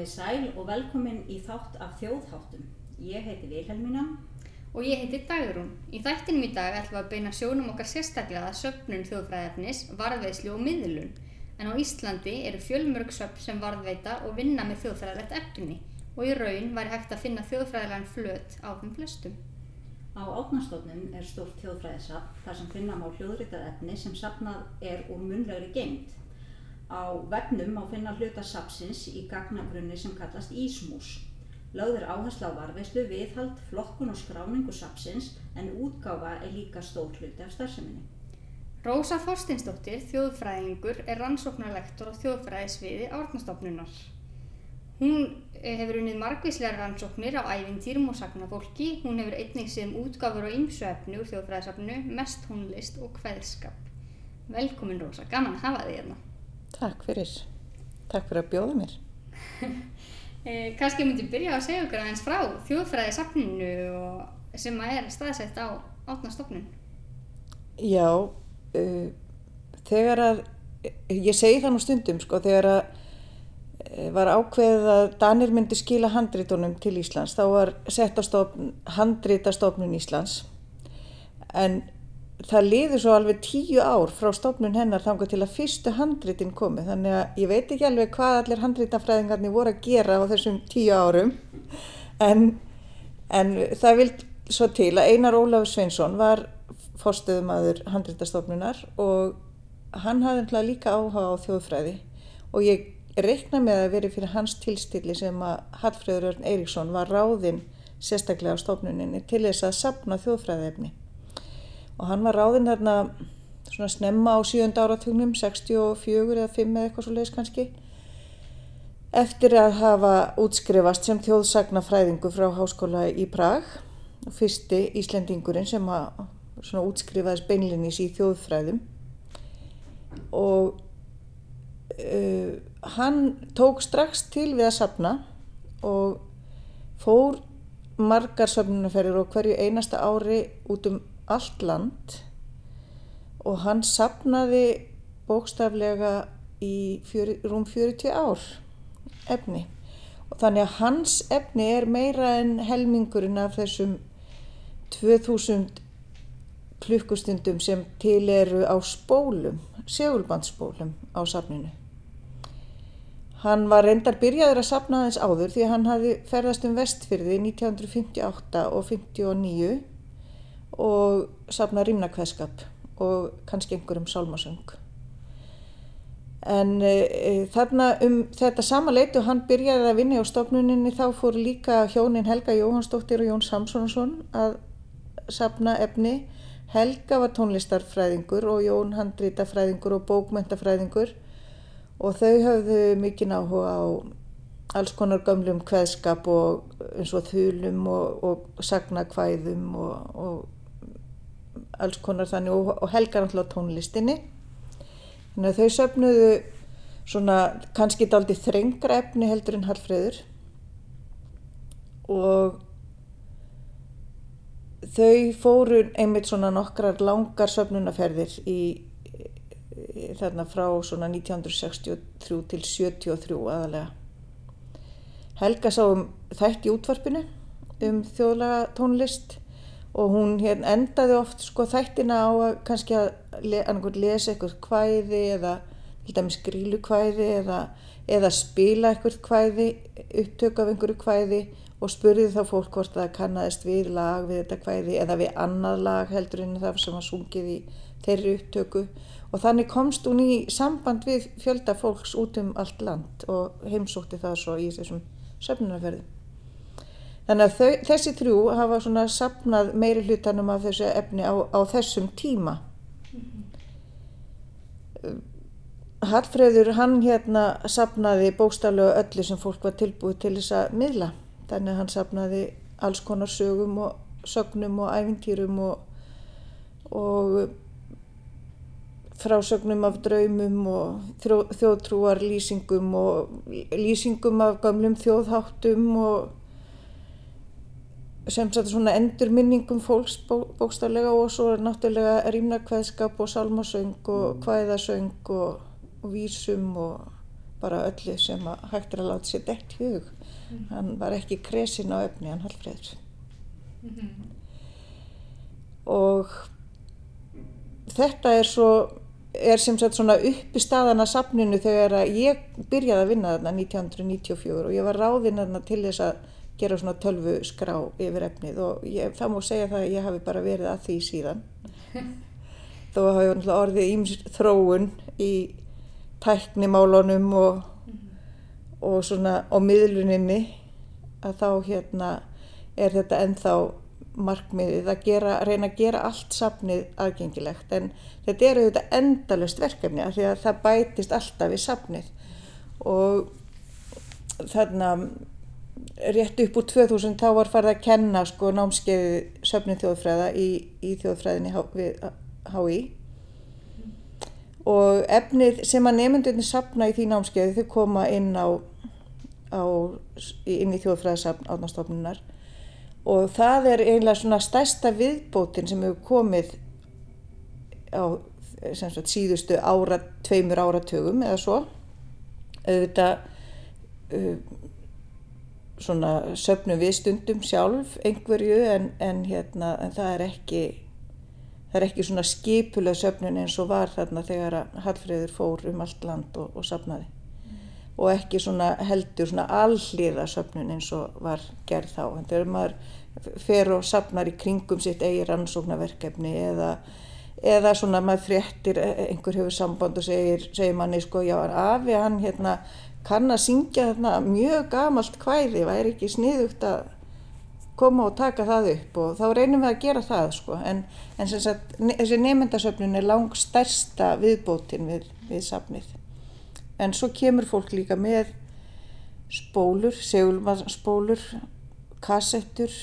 Komið sæl og velkomin í þátt af þjóðháttum. Ég heiti Vilhelmína. Og ég heiti Dagrún. Í þættinum í dag ætlum við að beina sjónum okkar sérstaklega að söpnun þjóðfræðefnis, varðveislu og miðlun. En á Íslandi eru fjölmörg söpn sem varðveita og vinna með þjóðfræðilegt efni og í raun væri hægt að finna þjóðfræðilegan flöt á þeim flestum. Á átnastofnum er stórt þjóðfræðisafn þar sem finna má hljóðritað efni sem safnað er úr munlegri geimt. Á vefnum má finna hluta sapsins í gagnagrunni sem kallast Ísmús. Lögð er áherslu á varveislu, viðhald, flokkun og skráningu sapsins en útgáfa er líka stór hluti af starfseminni. Rósa Þorstinsdóttir, þjóðfræðingur, er rannsóknarlektor á þjóðfræðisviði árnastofnunar. Hún eh, hefur unnið margvíslegar rannsóknir á ævintýrum og sagnafólki. Hún hefur einnig um útgáfur og ymsu efni úr þjóðfræðisafnu, mest tónlist og hveðskap. Velkomin Rósa, gaman að hafa þig hérna. Takk fyrir. Takk fyrir að bjóða mér. eh, Kanski myndi byrja að segja okkur aðeins frá þjóðfræði safninu sem að er staðsett á átnastofnun. Já, uh, þegar að, ég segi það nú stundum sko, þegar að uh, var ákveðið að Danir myndi skila handrítunum til Íslands, þá var sett á stofn, handrítastofnun Íslands en það liður svo alveg tíu ár frá stofnun hennar þanga til að fyrstu handritin komi þannig að ég veit ekki alveg hvað allir handritafræðingarnir voru að gera á þessum tíu árum. En, en það vild svo til að Einar Ólafur Sveinsson var fórstöðumadur handritastofnunar og hann hafði líka áhuga á þjóðfræði. Og ég reikna með að veri fyrir hans tilstilli sem að Hallfröður Örn Eiríksson var ráðinn sérstaklega á stofnuninni til þess að sapna þjóðfræðefni og hann var ráðinn þarna svona snemma á sjönda áratugnum 64 eða 5 eða eitthvað svo leiðis kannski. Eftir að hafa útskrifast sem þjóðsagnafræðingu frá háskóla í Prag. Fyrsti Íslendingurinn sem svona útskrifaðis beinlinnis í þjóðfræðum. Og uh, hann tók strax til við að sapna og fór margar söfnunarferðir og hverju einasta ári út um allt land og hann sapnaði bókstaflega í fjöri, rúm 40 ár efni og þannig að hans efni er meira en helmingurinn af þessum 2000 klukkustundum sem til eru á spólum, segulbandspólum á safninu. Hann var reyndar byrjaður að sapna aðeins áður því að hann hafi ferðast um vestfyrði 1958 og 59 og safna rýmnakveðskap og kannski einhverjum sálmasöng. En e, þarna um þetta sama leitu hann byrjaði að vinna á stofnuninni þá fór líka hjónin Helga Jóhannsdóttir og Jón Samsonsson að safna efni. Helga var tónlistarfræðingur og Jón handrítafræðingur og bókmentafræðingur og þau hafðu mikinn áhuga á alls konar gömlum kveðskap og eins og þulum og, og sagnakvæðum og, og alls konar þannig og, og helgar alltaf tónlistinni. Þannig að þau söfnuðu svona kannski daldi þrengra efni heldur en Hallfreður. Og þau fóru einmitt svona nokkrar langar söfnunaferðir í, þarna frá svona 1963 til 73 aðalega. Helga sá um þætt í útvarpinu um þjóðlega tónlist og hún hérna endaði oft sko þættina á að kannski að le, lesa eitthvað kvæði eða grílu kvæði eða, eða spila eitthvað kvæði, upptöku af einhverju kvæði og spurði þá fólk hvort það kannadist við lag við þetta kvæði eða við annað lag heldur en það sem var sungið í þeirri upptöku og þannig komst hún í samband við fjölda fólks út um allt land og heimsótti það svo í þessum söfnunarferðum. Þannig að þau, þessi þrjú hafa svona sapnað meiri hlutanum af þessu efni á, á þessum tíma. Hallfreður hann hérna sapnaði bóstaflega öllu sem fólk var tilbúið til þess að miðla. Þannig að hann sapnaði alls konar sögum og sögnum og æfintýrum og, og frásögnum af draumum og þjóðtrúar lýsingum og lýsingum af gamlum þjóðháttum og sem sagt svona endurminningum fólks bó, bókstaflega og svo er náttúrulega rýmnakveðskap og salmasöng og hvæðasöng og, og vísum og bara öllu sem að hægt er að láta sér dett í hug. Hann var ekki kresin á efni, hann Hallfreður. Og þetta er svo, er sem sagt svona uppi staðan að safninu þegar að ég byrjaði að vinna þarna 1994 og ég var ráðinn þarna til þess að gera svona tölvu skrá yfir efnið og ég, það má segja það að ég hafi bara verið að því síðan. Þó hafa ég orðið íms þróun í tæknimálunum og, og svona á miðluninni að þá hérna er þetta ennþá markmiðið að gera, reyna að gera allt safnið aðgengilegt. En þetta eru þetta endalust verkefni af því að það bætist alltaf í safnið. Og þarna rétt upp úr 2000 þá var farið að kenna sko námskeiði söfnið þjóðfræða í, í þjóðfræðinni HÍ og efnið sem að nefndunni sapna í því námskeiði þau koma inn á, á inn í þjóðfræðisafn átnastofnunar og það er eiginlega svona stærsta viðbótin sem hefur komið á sagt, síðustu ára, tveimur áratögum eða svo. Auðvitað uh, svona söpnum við stundum sjálf einhverju en, en, hérna, en það er ekki það er ekki svona skipuleg söpnun eins og var þarna þegar að Hallfríður fór um allt land og, og sapnaði mm. og ekki svona heldur svona allíða söpnun eins og var gerð þá en þegar maður fer og sapnar í kringum sitt eigi rannsóknarverkefni eða eða svona maður fréttir einhver hefur samband og segir, segir manni sko já afi hann hérna kann að syngja þarna mjög gamalt hvæði, væri ekki sniðugt að koma og taka það upp og þá reynum við að gera það sko. En, en sagt, þessi nefndasöfnun er lang stærsta viðbótin við, við safnið. En svo kemur fólk líka með spólur, segulmannspólur, kassettur,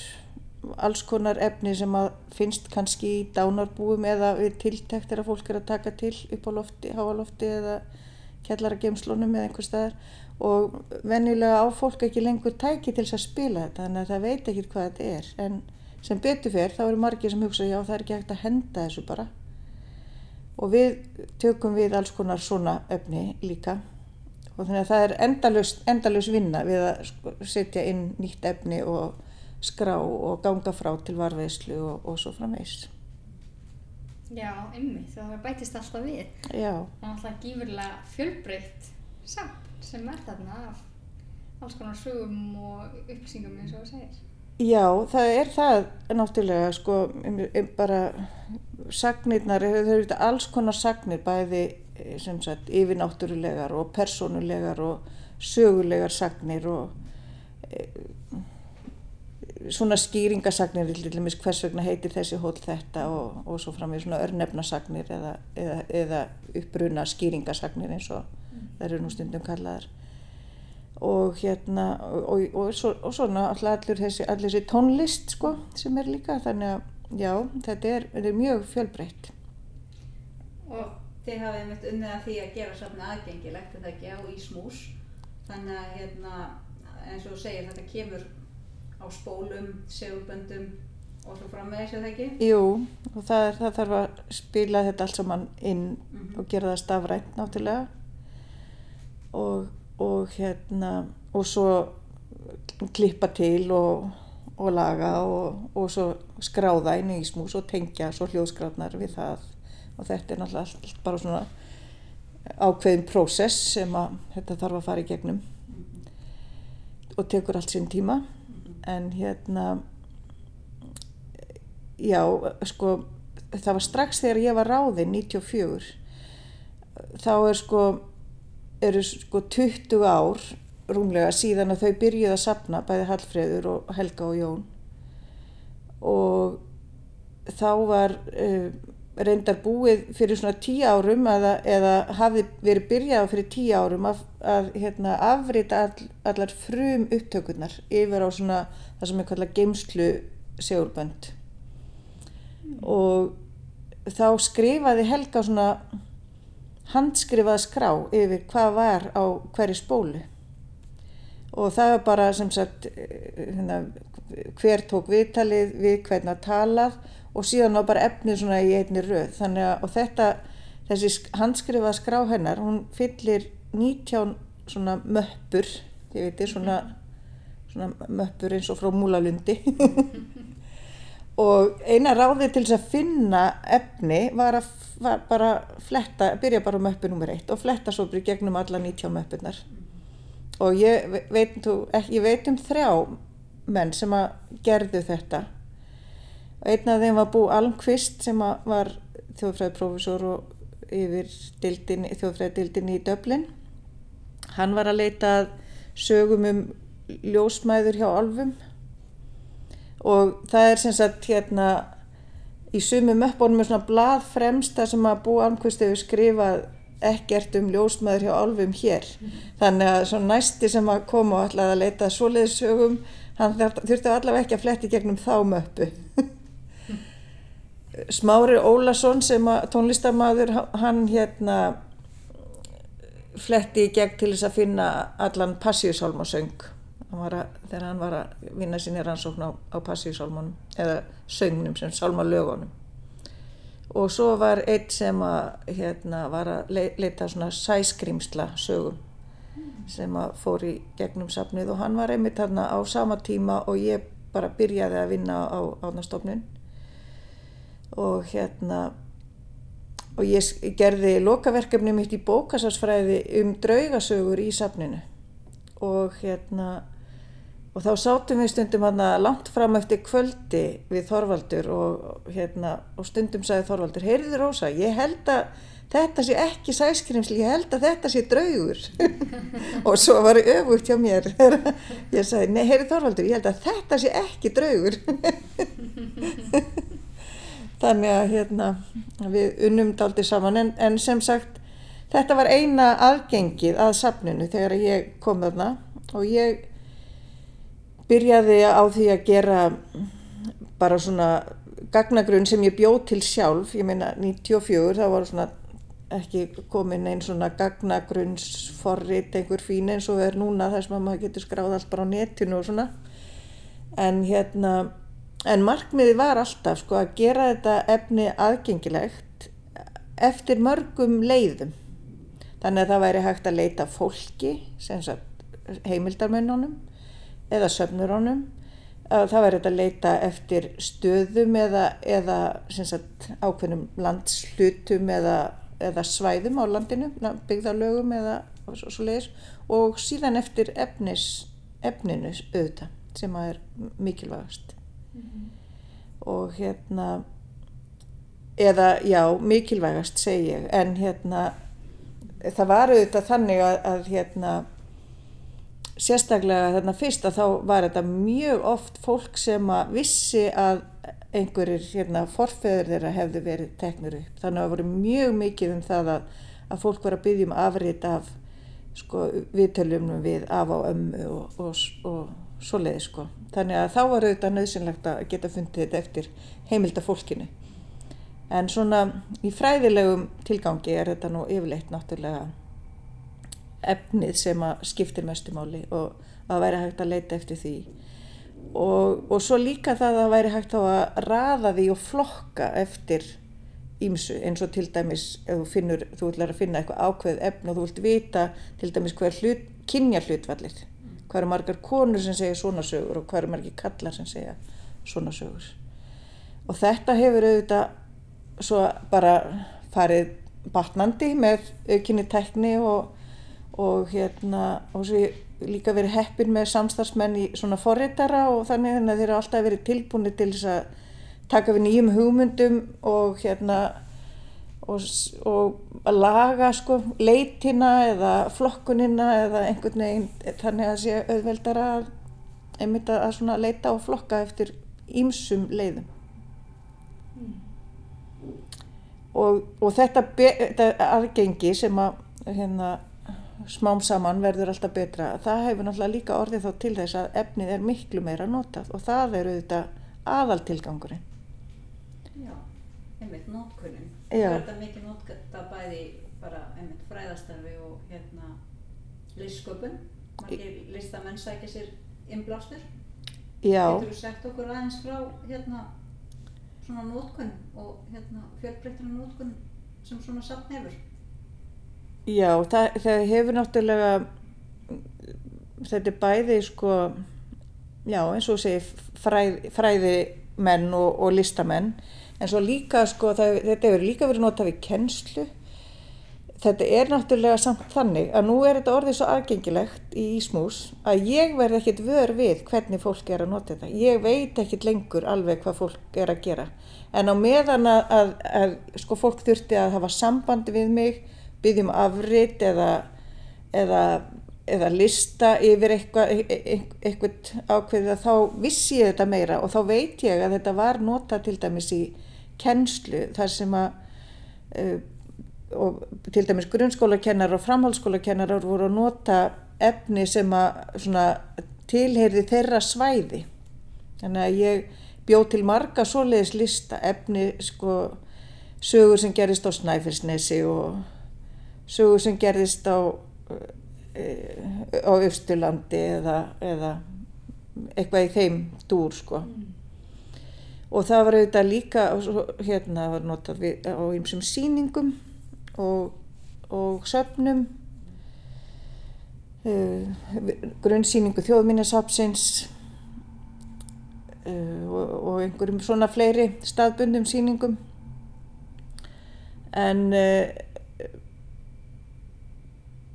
alls konar efni sem að finnst kannski í dánarbúum eða við tiltektir að fólk er að taka til upp á lofti, háalofti eða kjallaragemslunum eða einhver staðar. Og venjulega á fólk ekki lengur tæki til þess að spila þetta þannig að það veit ekki hvað þetta er. En sem betur fyrr þá eru margir sem hugsa já það er ekki hægt að henda þessu bara. Og við tökum við alls konar svona efni líka. Og þannig að það er endalus, endalus vinna við að setja inn nýtt efni og skrá og ganga frá til varveislu og, og svo framvegs Já, ymmi, það bætist alltaf við. Já. Það er alltaf gífurlega fjölbreytt samt sem er þarna af alls konar sögum og upplýsingum eins og það segir. Já, það er það náttúrulega, sko, bara sagnirnar, þau eru alls konar sagnir, bæði sem sagt yfirnáttúrulegar og persónulegar og sögulegar sagnir og svona skýringasagnir hvers vegna heitir þessi hól þetta og, og svo fram í svona örnefnasagnir eða, eða, eða uppbruna skýringasagnir eins og mm. það eru nú stundum kallaðar og hérna og, og, og svona allir þessi, allir þessi tónlist sko sem er líka þannig að já þetta er, þetta er mjög fjölbreytt og þið hafið einmitt unnið að því að gera safni aðgengilegt en það ekki á Ísmús þannig að hérna eins og segir þetta kemur á spólum, segulböndum og svo framvegis eða ekki? Jú, og það, er, það þarf að spila þetta allt saman inn mm -hmm. og gera það stafrænt náttúrulega og, og hérna og svo klippa til og, og laga og, og svo skráða inn í smús og tengja svo hljóðskráðnar við það og þetta er náttúrulega allt bara svona ákveðin prósess sem að þetta þarf að fara í gegnum mm -hmm. og tekur allt sín tíma en hérna já, sko það var strax þegar ég var ráðinn 94 þá er sko eru sko 20 ár rúmlega síðan að þau byrjuði að sapna bæði Hallfreður og Helga og Jón. Og þá var uh, reyndar búið fyrir svona tíu árum eða, eða hafi verið byrjað fyrir tíu árum að, að hérna, afrita all, allar frum upptökurnar yfir á svona það sem er kallað geimslu segulbönd mm. og þá skrifaði Helga svona handskrifaði skrá yfir hvað var á hverju spólu og það var bara sem sagt eh, hérna, hver tók viðtalið við hvernig að talað og síðan á bara efnið svona í einni röð þannig að þetta þessi handskrifa skrá hennar hún fyllir 19 svona möppur, ég veit ég, svona, svona möppur eins og frá Múlalundi. og eina ráðið til þess að finna efni var að var bara fletta, byrja bara möppu nummer eitt og fletta svo byrja gegnum alla 90 möppunar. Og ég veit, ég veit um þrjá menn sem að gerðu þetta. Einn af þeim var Bú Almqvist sem var þjóðfræðiprófessor og yfir þjóðfræðidildin í Döblin. Hann var að leita sögum um ljósmæður hjá alfum og það er sem sagt hérna í sumum uppbónum er svona blað fremsta sem að Bú Almqvist hefur skrifað ekkert um ljósmæður hjá alfum hér. Þannig að svo næsti sem að koma og ætlaði að leita svoleiðsögum hann þurfti allavega ekki að fletti gegnum þá möppu. Smári Ólason sem tónlistarmadur hann hérna fletti í gegn til þess að finna allan passíusálmasöng. Þegar hann var að vinna sinni rannsókn á, á passíusálmunum eða söngnum sem sálmalögunum. Og svo var einn sem að hérna var að leita svona sæskrimsla sögum sem að fór í gegnum safnið. Og hann var einmitt þarna á sama tíma og ég bara byrjaði að vinna á ánastofnun og hérna og ég gerði lokaverkefni mitt í bókasarsfræði um draugasögur í safninu. Og hérna og þá sátum við stundum hana langt fram eftir kvöldi við Þorvaldur og hérna og stundum sagði Þorvaldur, heyrður Rósa, ég held að þetta sé ekki sæskrimsli, ég held að þetta sé draugur. Og svo var ég öfugt hjá mér ég sagði, nei, heyrður Þorvaldur, ég held að þetta sé ekki draugur þannig að hérna við unnum daldi saman. En, en sem sagt þetta var eina aðgengið að safninu þegar ég kom þarna. Og ég byrjaði á því að gera bara svona gagnagrunn sem ég bjóð til sjálf, ég meina 94 það var svona ekki komin einn svona gagnagrunnsforrit einhver fín eins og er núna sem að maður getur skráð allt bara á netinu og svona. En hérna en markmiði var alltaf sko að gera þetta efni aðgengilegt eftir mörgum leiðum. Þannig að það væri hægt að leita fólki heimildarmönnunum eða söfnurónum það væri þetta að leita eftir stöðum eða, eða sagt, ákveðnum landslutum eða, eða svæðum á landinu byggðarlögum eða svo, svo leiðis. Og síðan eftir efnis, efninu auðvitað sem að er mikilvægast mm -hmm. og hérna eða já mikilvægast segi ég en hérna það var auðvitað þannig að, að hérna sérstaklega þarna fyrst að þá var þetta mjög oft fólk sem að vissi að einhverjir hérna, forfeður þeirra hefðu verið teknur upp. Þannig að það voru mjög mikið um það að, að fólk var að byggja um afrið af sko, viðtöljumnum við af á ömmu og, og, og svo leiði. Sko. Þannig að þá var auðvitað nöðsynlegt að geta fundið þetta eftir heimilda fólkinu. En svona í fræðilegum tilgangi er þetta nú yfirleitt náttúrulega efnið sem að skiptir mestumáli og að væri hægt að leita eftir því og, og svo líka það að væri hægt að raða því og flokka eftir ímsu eins og til dæmis þú finnur, þú ætlar að finna eitthvað ákveð efn og þú vilt vita til dæmis hver hlut, kynja hlutvallir hvað eru margar konur sem segja svona sögur og hvað eru margir kallar sem segja svona sögur? Og þetta hefur auðvitað svo bara farið batnandi með aukinni tekni og og hérna og svo líka verið heppin með samstarfsmenn í svona forritara og þannig að þeir eru alltaf verið tilbúinir til þess að taka við nýjum hugmyndum og hérna og, og laga sko leitina eða flokkunina eða einhvern veginn þannig að sé auðveldara að einmitt að leita og flokka eftir ímsum leiðum mm. og, og þetta, þetta aðgengi sem að hérna smám saman verður alltaf betra það hefur náttúrulega líka orðið þá til þess að efnið er miklu meira notað og það er auðvitað aðaltilgangurinn Já, einmitt er þetta mikið nótkata bæði bara einmitt fræðastarfi og hérna listsköpun. Margir listamenn sækja sér innblástur. Getur þú sagt okkur aðeins frá hérna svona nótkunn og hérna fjölbreyttra nótkunn sem svona samt hefur? Já, það, það hefur náttúrulega þetta er bæði sko, já eins og segir fræð, fræðimenn og, og listamenn en svo líka sko það, þetta hefur líka verið notað við kennslu þetta er náttúrulega samt þannig að nú er þetta orðið svo aðgengilegt í Ísmús að ég verð ekkit vör við hvernig fólk er að nota þetta. Ég veit ekkit lengur alveg hvað fólk er að gera. En á meðan að, að, að sko fólk þurfti að hafa sambandi við mig, byggjum afrit eða, eða, eða lista yfir eitthvað, eitthvað ákveðið að þá vissi ég þetta meira og þá veit ég að þetta var nota til dæmis í kennslu þar sem að uh, og til dæmis grunnskólakennar og framhaldsskólakennar voru að nota efni sem að tilheyrði þeirra svæði þannig að ég bjóð til marga svoleiðis lista efni sko sögur sem gerist á Snæfellsnesi og sögur sem gerist á e, á Östurlandi eða, eða eitthvað í þeim dúr sko mm. Og það var auðvitað líka hérna var notað við, á einsum síningum og, og söfnum uh, grunnsýningu þjóðminnesapsins uh, og, og einhverjum svona fleiri staðbundum sýningum. En uh,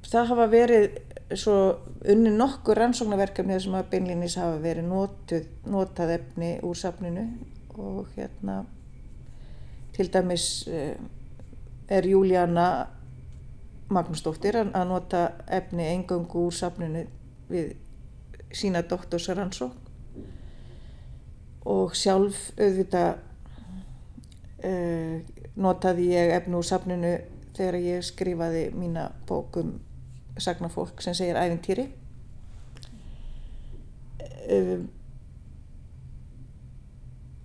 það hafa verið svo unni nokkur rannsóknarverkefni sem að beinlinis hafa verið notuð, notað efni úr safninu og hérna til dæmis uh, er Júlíana Magnúsdóttir að nota efni engöngu úr safninu við sína doktorsaransó og sjálf auðvitað uh, notaði ég efni úr safninu þegar ég skrifaði mína bókum sagnafólk sem segir æfintýri uh,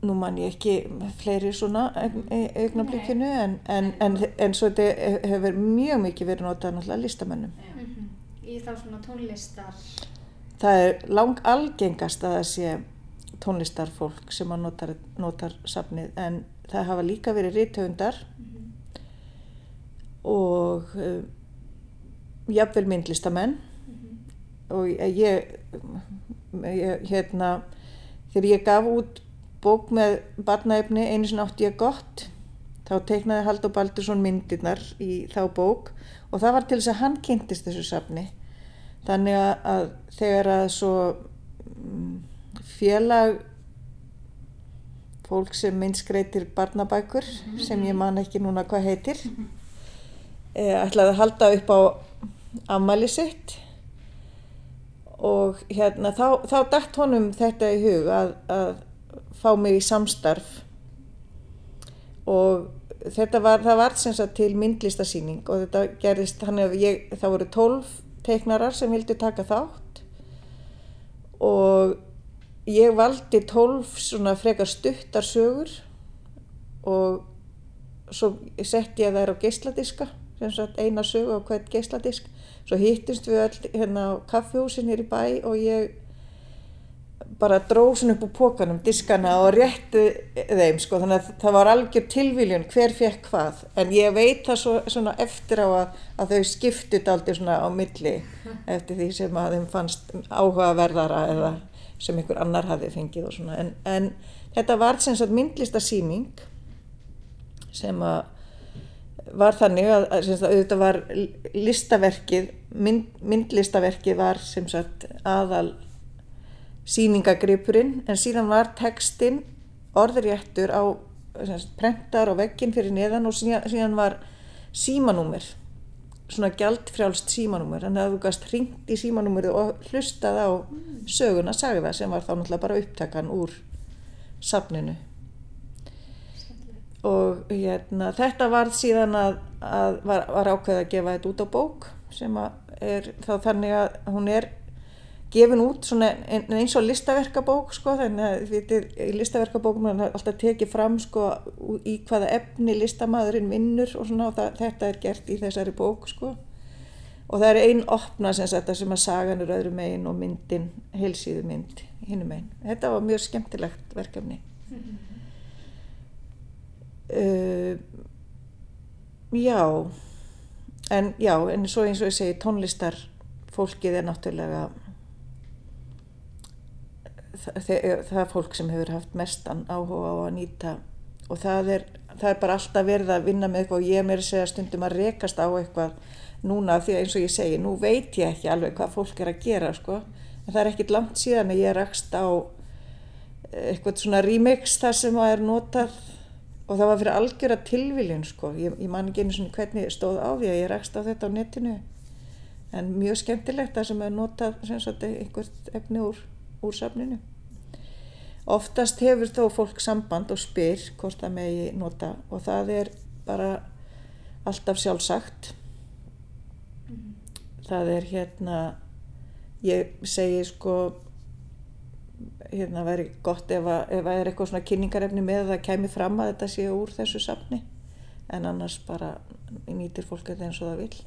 nú man ég ekki fleiri svona augnablíkinu en, en, en, en svo þetta hefur mjög mikið verið notað náttúrulega listamennum mm -hmm. í þá svona tónlistar það er lang algengast að það sé tónlistarfólk sem að notar, notar safnið en það hafa líka verið rítöfundar mm -hmm. og uh, jafnvel myndlistamenn mm -hmm. og ég, ég hérna þegar ég gaf út bók með barnaefni einu sem átti ég gott. Þá teiknaði Haldur Baldursson myndirnar í þá bók og það var til þess að hann kynntist þessu safni. Þannig að þegar að svo mm, félag fólk sem minnskreitir barnabækur sem ég man ekki núna hvað heitir e, ætlaði að halda upp á ammali sitt. Og hérna þá, þá dætt honum þetta í hug að, að fá mig í samstarf. Og þetta var, það var sem sagt til myndlistasýning og þetta gerist, hann hefur ég, það voru tólf teiknarar sem vildi taka þátt. Og ég valdi tólf svona frekar stuttar sögur og svo sett ég þær á geysladiska sem sagt eina sögu á hvert geysladisk svo hittist við all hérna á kaffehúsin hér í bæ og ég bara dróð svona upp úr pókanum diskana og rétti þeim sko þannig að það var algjör tilvíljun hver fekk hvað. En ég veit það svo, svona eftir á að, að þau skiptut aldrei svona á milli eftir því sem að þeim fannst áhugaverðara eða sem einhver annar hafi fengið og svona. En, en þetta var sem sagt myndlistasýning sem að var þannig að, að, að auðvitað var listaverkið mynd, myndlistaverkið var sem sagt aðal síningagripurinn en síðan var textin orðréttur á prentar á veggin fyrir neðan og síðan, síðan var símanúmer svona gjaldfrjálst símanúmer þannig að þú gæst hringt í símanúmerið og hlustað á söguna sagða sem var þá náttúrulega bara upptakan úr safninu. Og hérna, þetta var síðan að, að var, var ákveð að gefa þetta út á bók sem er þá þannig að hún er gefin út svona eins og listaverkabók sko þannig að í listaverkabókum er alltaf tekið fram sko í hvaða efni listamæðurinn vinnur og svona og það, þetta er gert í þessari bók sko og það er einn opna sem, sem að sagan er öðru megin og myndin heilsíðu mynd hinnum megin. Þetta var mjög skemmtilegt verkefni. Uh, já en já en svo eins og ég segi tónlistar fólkið er náttúrulega það, það er fólk sem hefur haft mestan áhuga á að nýta og það er, það er bara alltaf verið að vinna með eitthvað og ég meira að segja stundum að rekast á eitthvað núna því að eins og ég segi, nú veit ég ekki alveg hvað fólk er að gera sko. En það er ekkit langt síðan að ég rakst á eitthvað svona remix þar sem það er notað og það var fyrir algjör að tilviljun sko, ég, ég man ekki einu svona hvernig stóð á því að ég rakst á þetta á netinu. En mjög skemmtilegt það sem er notað sem sagt einhvert efni úr, úr safninu oftast hefur þó fólk samband og spyr hvort það megi nota og það er bara alltaf sjálfsagt mm. það er hérna ég segi sko hérna væri gott ef að, ef að er eitthvað svona kynningarefni með að það kæmi fram að þetta sé úr þessu safni en annars bara nýtir fólk þetta eins og það vil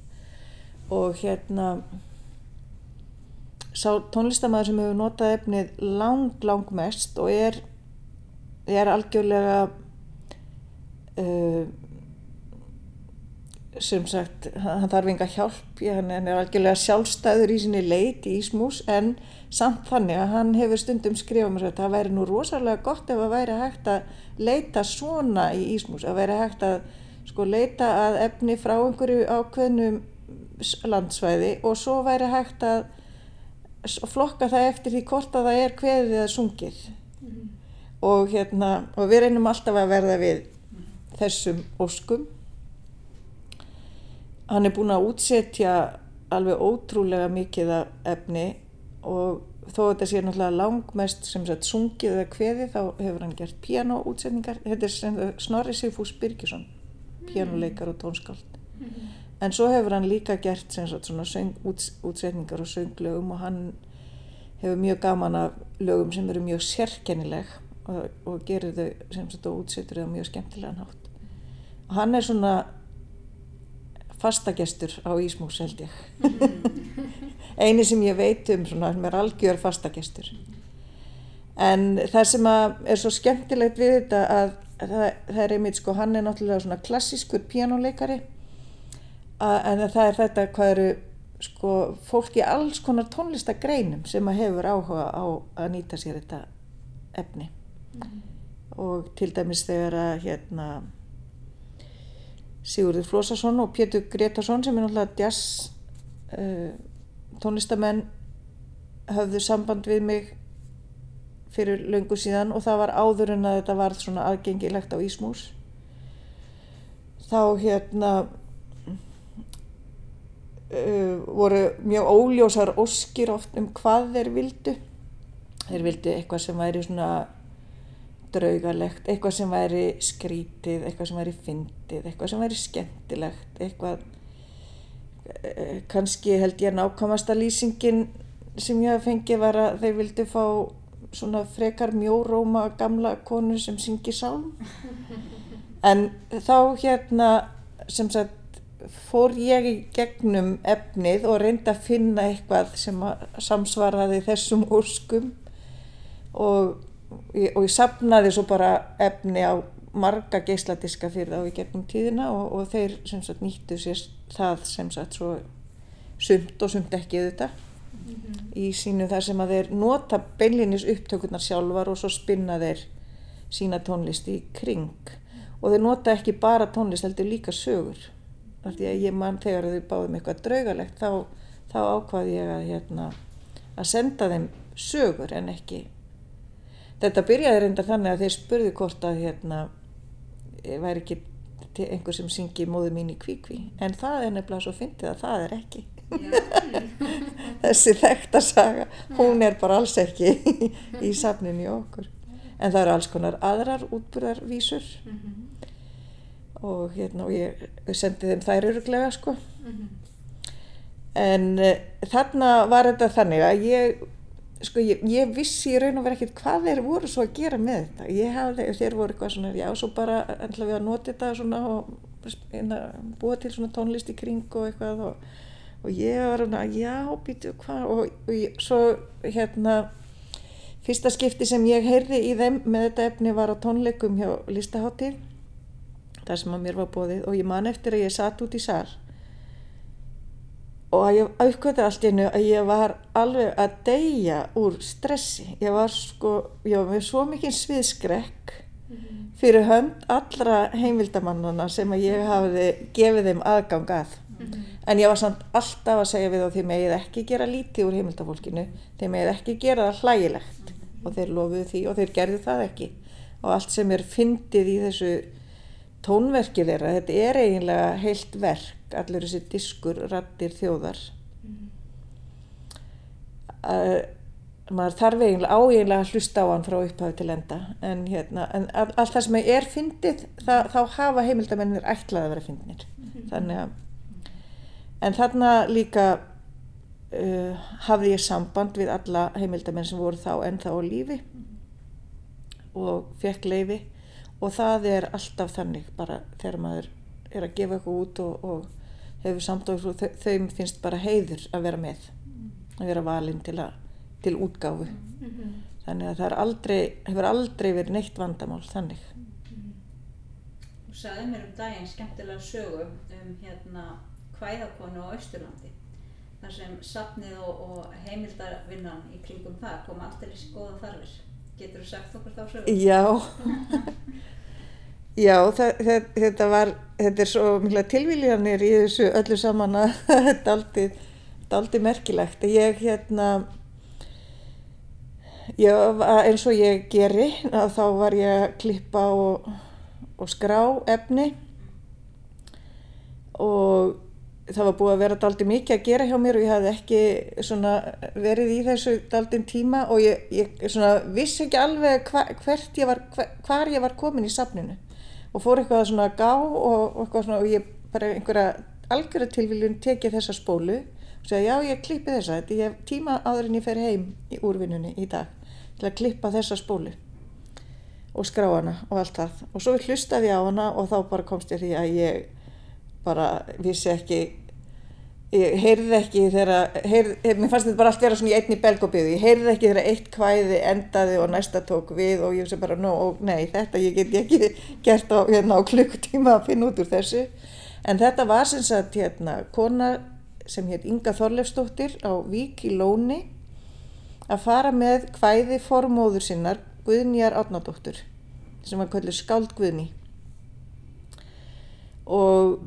og hérna sá tónlistamæður sem hefur notað efnið lang, lang mest og er, er algjörlega uh, sem sagt, hann þarf enga hjálp, hann er algjörlega sjálfstæður í sinni leit í Ísmús en samt þannig að hann hefur stundum skrifað mér að það væri nú rosalega gott ef að væri hægt að leita svona í Ísmús, að væri hægt að sko leita að efni frá einhverju ákveðnum landsvæði og svo væri hægt að flokka það eftir því hvort að það er kveðið eða sungið. Mm. og, hérna, og við reynum alltaf að verða við þessum óskum. Hann er búin að útsetja alveg ótrúlega mikið af efni og þó þetta sé náttúrulega langmest sem sagt sungið eða kveði þá hefur hann gert pianoútsetningar þetta er Snorri Sigfús Birgisson pianoleikar og tónskáld. mm en svo hefur hann líka gert sagt, svona söng, út, útsetningar og sönglögum og hann hefur mjög gaman af lögum sem eru mjög sérkennileg og, og gerir þau sem sagt og útsetur þau mjög skemmtilega nátt og hann er svona fastagestur á Ísmús held ég. Eini sem ég veit um svona sem er algjör fastagestur. En það sem er svo skemmtilegt við þetta að það, það er einmitt sko hann er náttúrulega svona klassískur pjánuleikari en það er þetta hvað eru sko fólk í alls konar tónlistagreinum sem að hefur áhuga á að nýta sér þetta efni mm. og til dæmis þegar að hérna Sigurður Flósarsson og Pétur Gretarsson sem er náttúrulega jazz uh, tónlistamenn höfðu samband við mig fyrir löngu síðan og það var áður en að þetta var svona aðgengilegt á Ísmús þá hérna uh, voru mjög óljósar óskir oft um hvað þeir vildu. Þeir vildu eitthvað sem væri svona draugalegt, eitthvað sem væri skrítið, eitthvað sem væri fyndið, eitthvað sem væri skemmtilegt eitthvað uh, kannski held ég nákvæmasta lýsingin sem ég hafa fengið var að þeir vildu fá svona frekar mjóróma gamla konu sem syngi sálm en þá hérna sem sagt fór ég í gegnum efnið og reyndi að finna eitthvað sem samsvaraði þessum úrskum og, og ég sapnaði svo bara efni á marga geisladiska fyrir þá í gegnum tíðina og, og þeir sagt, nýttu sér það sem sagt svo sumt og sumt ekki auðvitað. Mm -hmm. í sínu þar sem að þeir nota beinlinis upptökurnar sjálfar og svo spinna þeir sína tónlist í kring. Og þeir nota ekki bara tónlist heldur líka sögur af því að ég mann þegar þau báðum eitthvað draugalegt þá, þá ákvaði ég að, hérna, að senda þeim sögur en ekki. Þetta byrjaði reynda þannig að þeir spurði hvort að hérna, væri ekki einhver sem syngi móðu mín í kvíkví. En það er nefnilega svo fyndið að það er ekki. Þessi þekta saga hún er bara alls ekki í safninu í okkur. En það eru alls konar aðrar útburðarvísur. Mm -hmm og hérna og ég sendi þeim þær öruglega sko. Mm -hmm. en uh, þarna var þetta þannig að ég sko ég, ég vissi í raun og verið ekkert hvað þeir voru svo að gera með þetta. Ég hafði, þeir voru eitthvað svona já svo bara ætla við að nota þetta svona og búa til svona tónlist í kring og eitthvað og, og ég var svona já býtu hvað og, og ég, svo hérna fyrsta skipti sem ég heyrði í þeim með þetta efni var á tónleikum hjá Listaháttíð þar sem að mér var bóðið og ég man eftir að ég satt út í sall og að ég aukvöldi allt í hennu að ég var alveg að deyja úr stressi. Ég var sko, ég var með svo mikið sviðskrekk fyrir hönd allra heimildamannana sem að ég hafiði gefið þeim aðgang að. En ég var samt alltaf að segja við þá því megið ekki gera lítið úr heimildafólkinu, þeim megið ekki gera það hlægilegt og þeir lofuðu því og þeir gerðu það ekki. Og allt sem er fyndið í þessu tónverki þeirra, þetta er eiginlega heilt verk, allir þessi diskur, rattir, þjóðar. Uh, maður þarf eiginlega áeiginlega að hlusta á hann frá upphafi til enda en, hérna, en all, allt það sem er fyndið það, þá hafa heimildamennir ætlað að vera fyndnir. Þannig að en þarna líka uh, hafði ég samband við alla heimildamenn sem voru þá ennþá á lífi og fekk leifi og það er alltaf þannig bara þegar maður er að gefa eitthvað út og, og hefur samtáð og þau finnst bara heiður að vera með að vera valinn til til útgáfu mm -hmm. þannig að það aldrei, hefur aldrei verið neitt vandamál þannig Þú sagði mér um daginn skemmtilega sögu um hérna hvæðakonu á Östurlandi þar sem safnið og, og heimildarvinnan í kringum það kom alltaf í skoða þarfir Getur þú sagt okkur þá sögu? Já. Já, það, þetta var þetta er svo mikla tilvíljanir í þessu öllu saman að þetta er aldrei merkilegt. Ég hérna Já, eins og ég geri, þá var ég að klippa og, og skrá efni. Og það var búið að vera daldi mikið að gera hjá mér og ég hafði ekki verið í þessu daldin tíma og ég, ég vissi ekki alveg hva, ég var, hvar ég var komin í safninu. Og fór eitthvað að gá og, og, svona, og ég bara einhverja algjörða tilviljun tekið þessa spólu og segja já ég klippi þessa, þetta ég hef tíma áður en ég fer heim í úrvinnunni í dag til að klippa þessa spólu og skrá hana og allt það. Og svo hlustaði ég á hana og þá bara komst ég því að ég bara vissi ekki ég heyrði ekki þegar mér fannst þetta bara allt vera svona í einni belgópiðu ég heyrði ekki þegar eitt kvæði endaði og næsta tók við og ég sé bara no, og nei þetta ég get ekki gert á, hérna, á klukkutíma að finna út úr þessu. En þetta var sem sagt hérna kona sem hétt Inga Þorlefsdóttir á Vík í Lóni að fara með hvæði formóður sinnar Guðnýjar Átnadóttur sem var kvöldur skáld Guðný. Og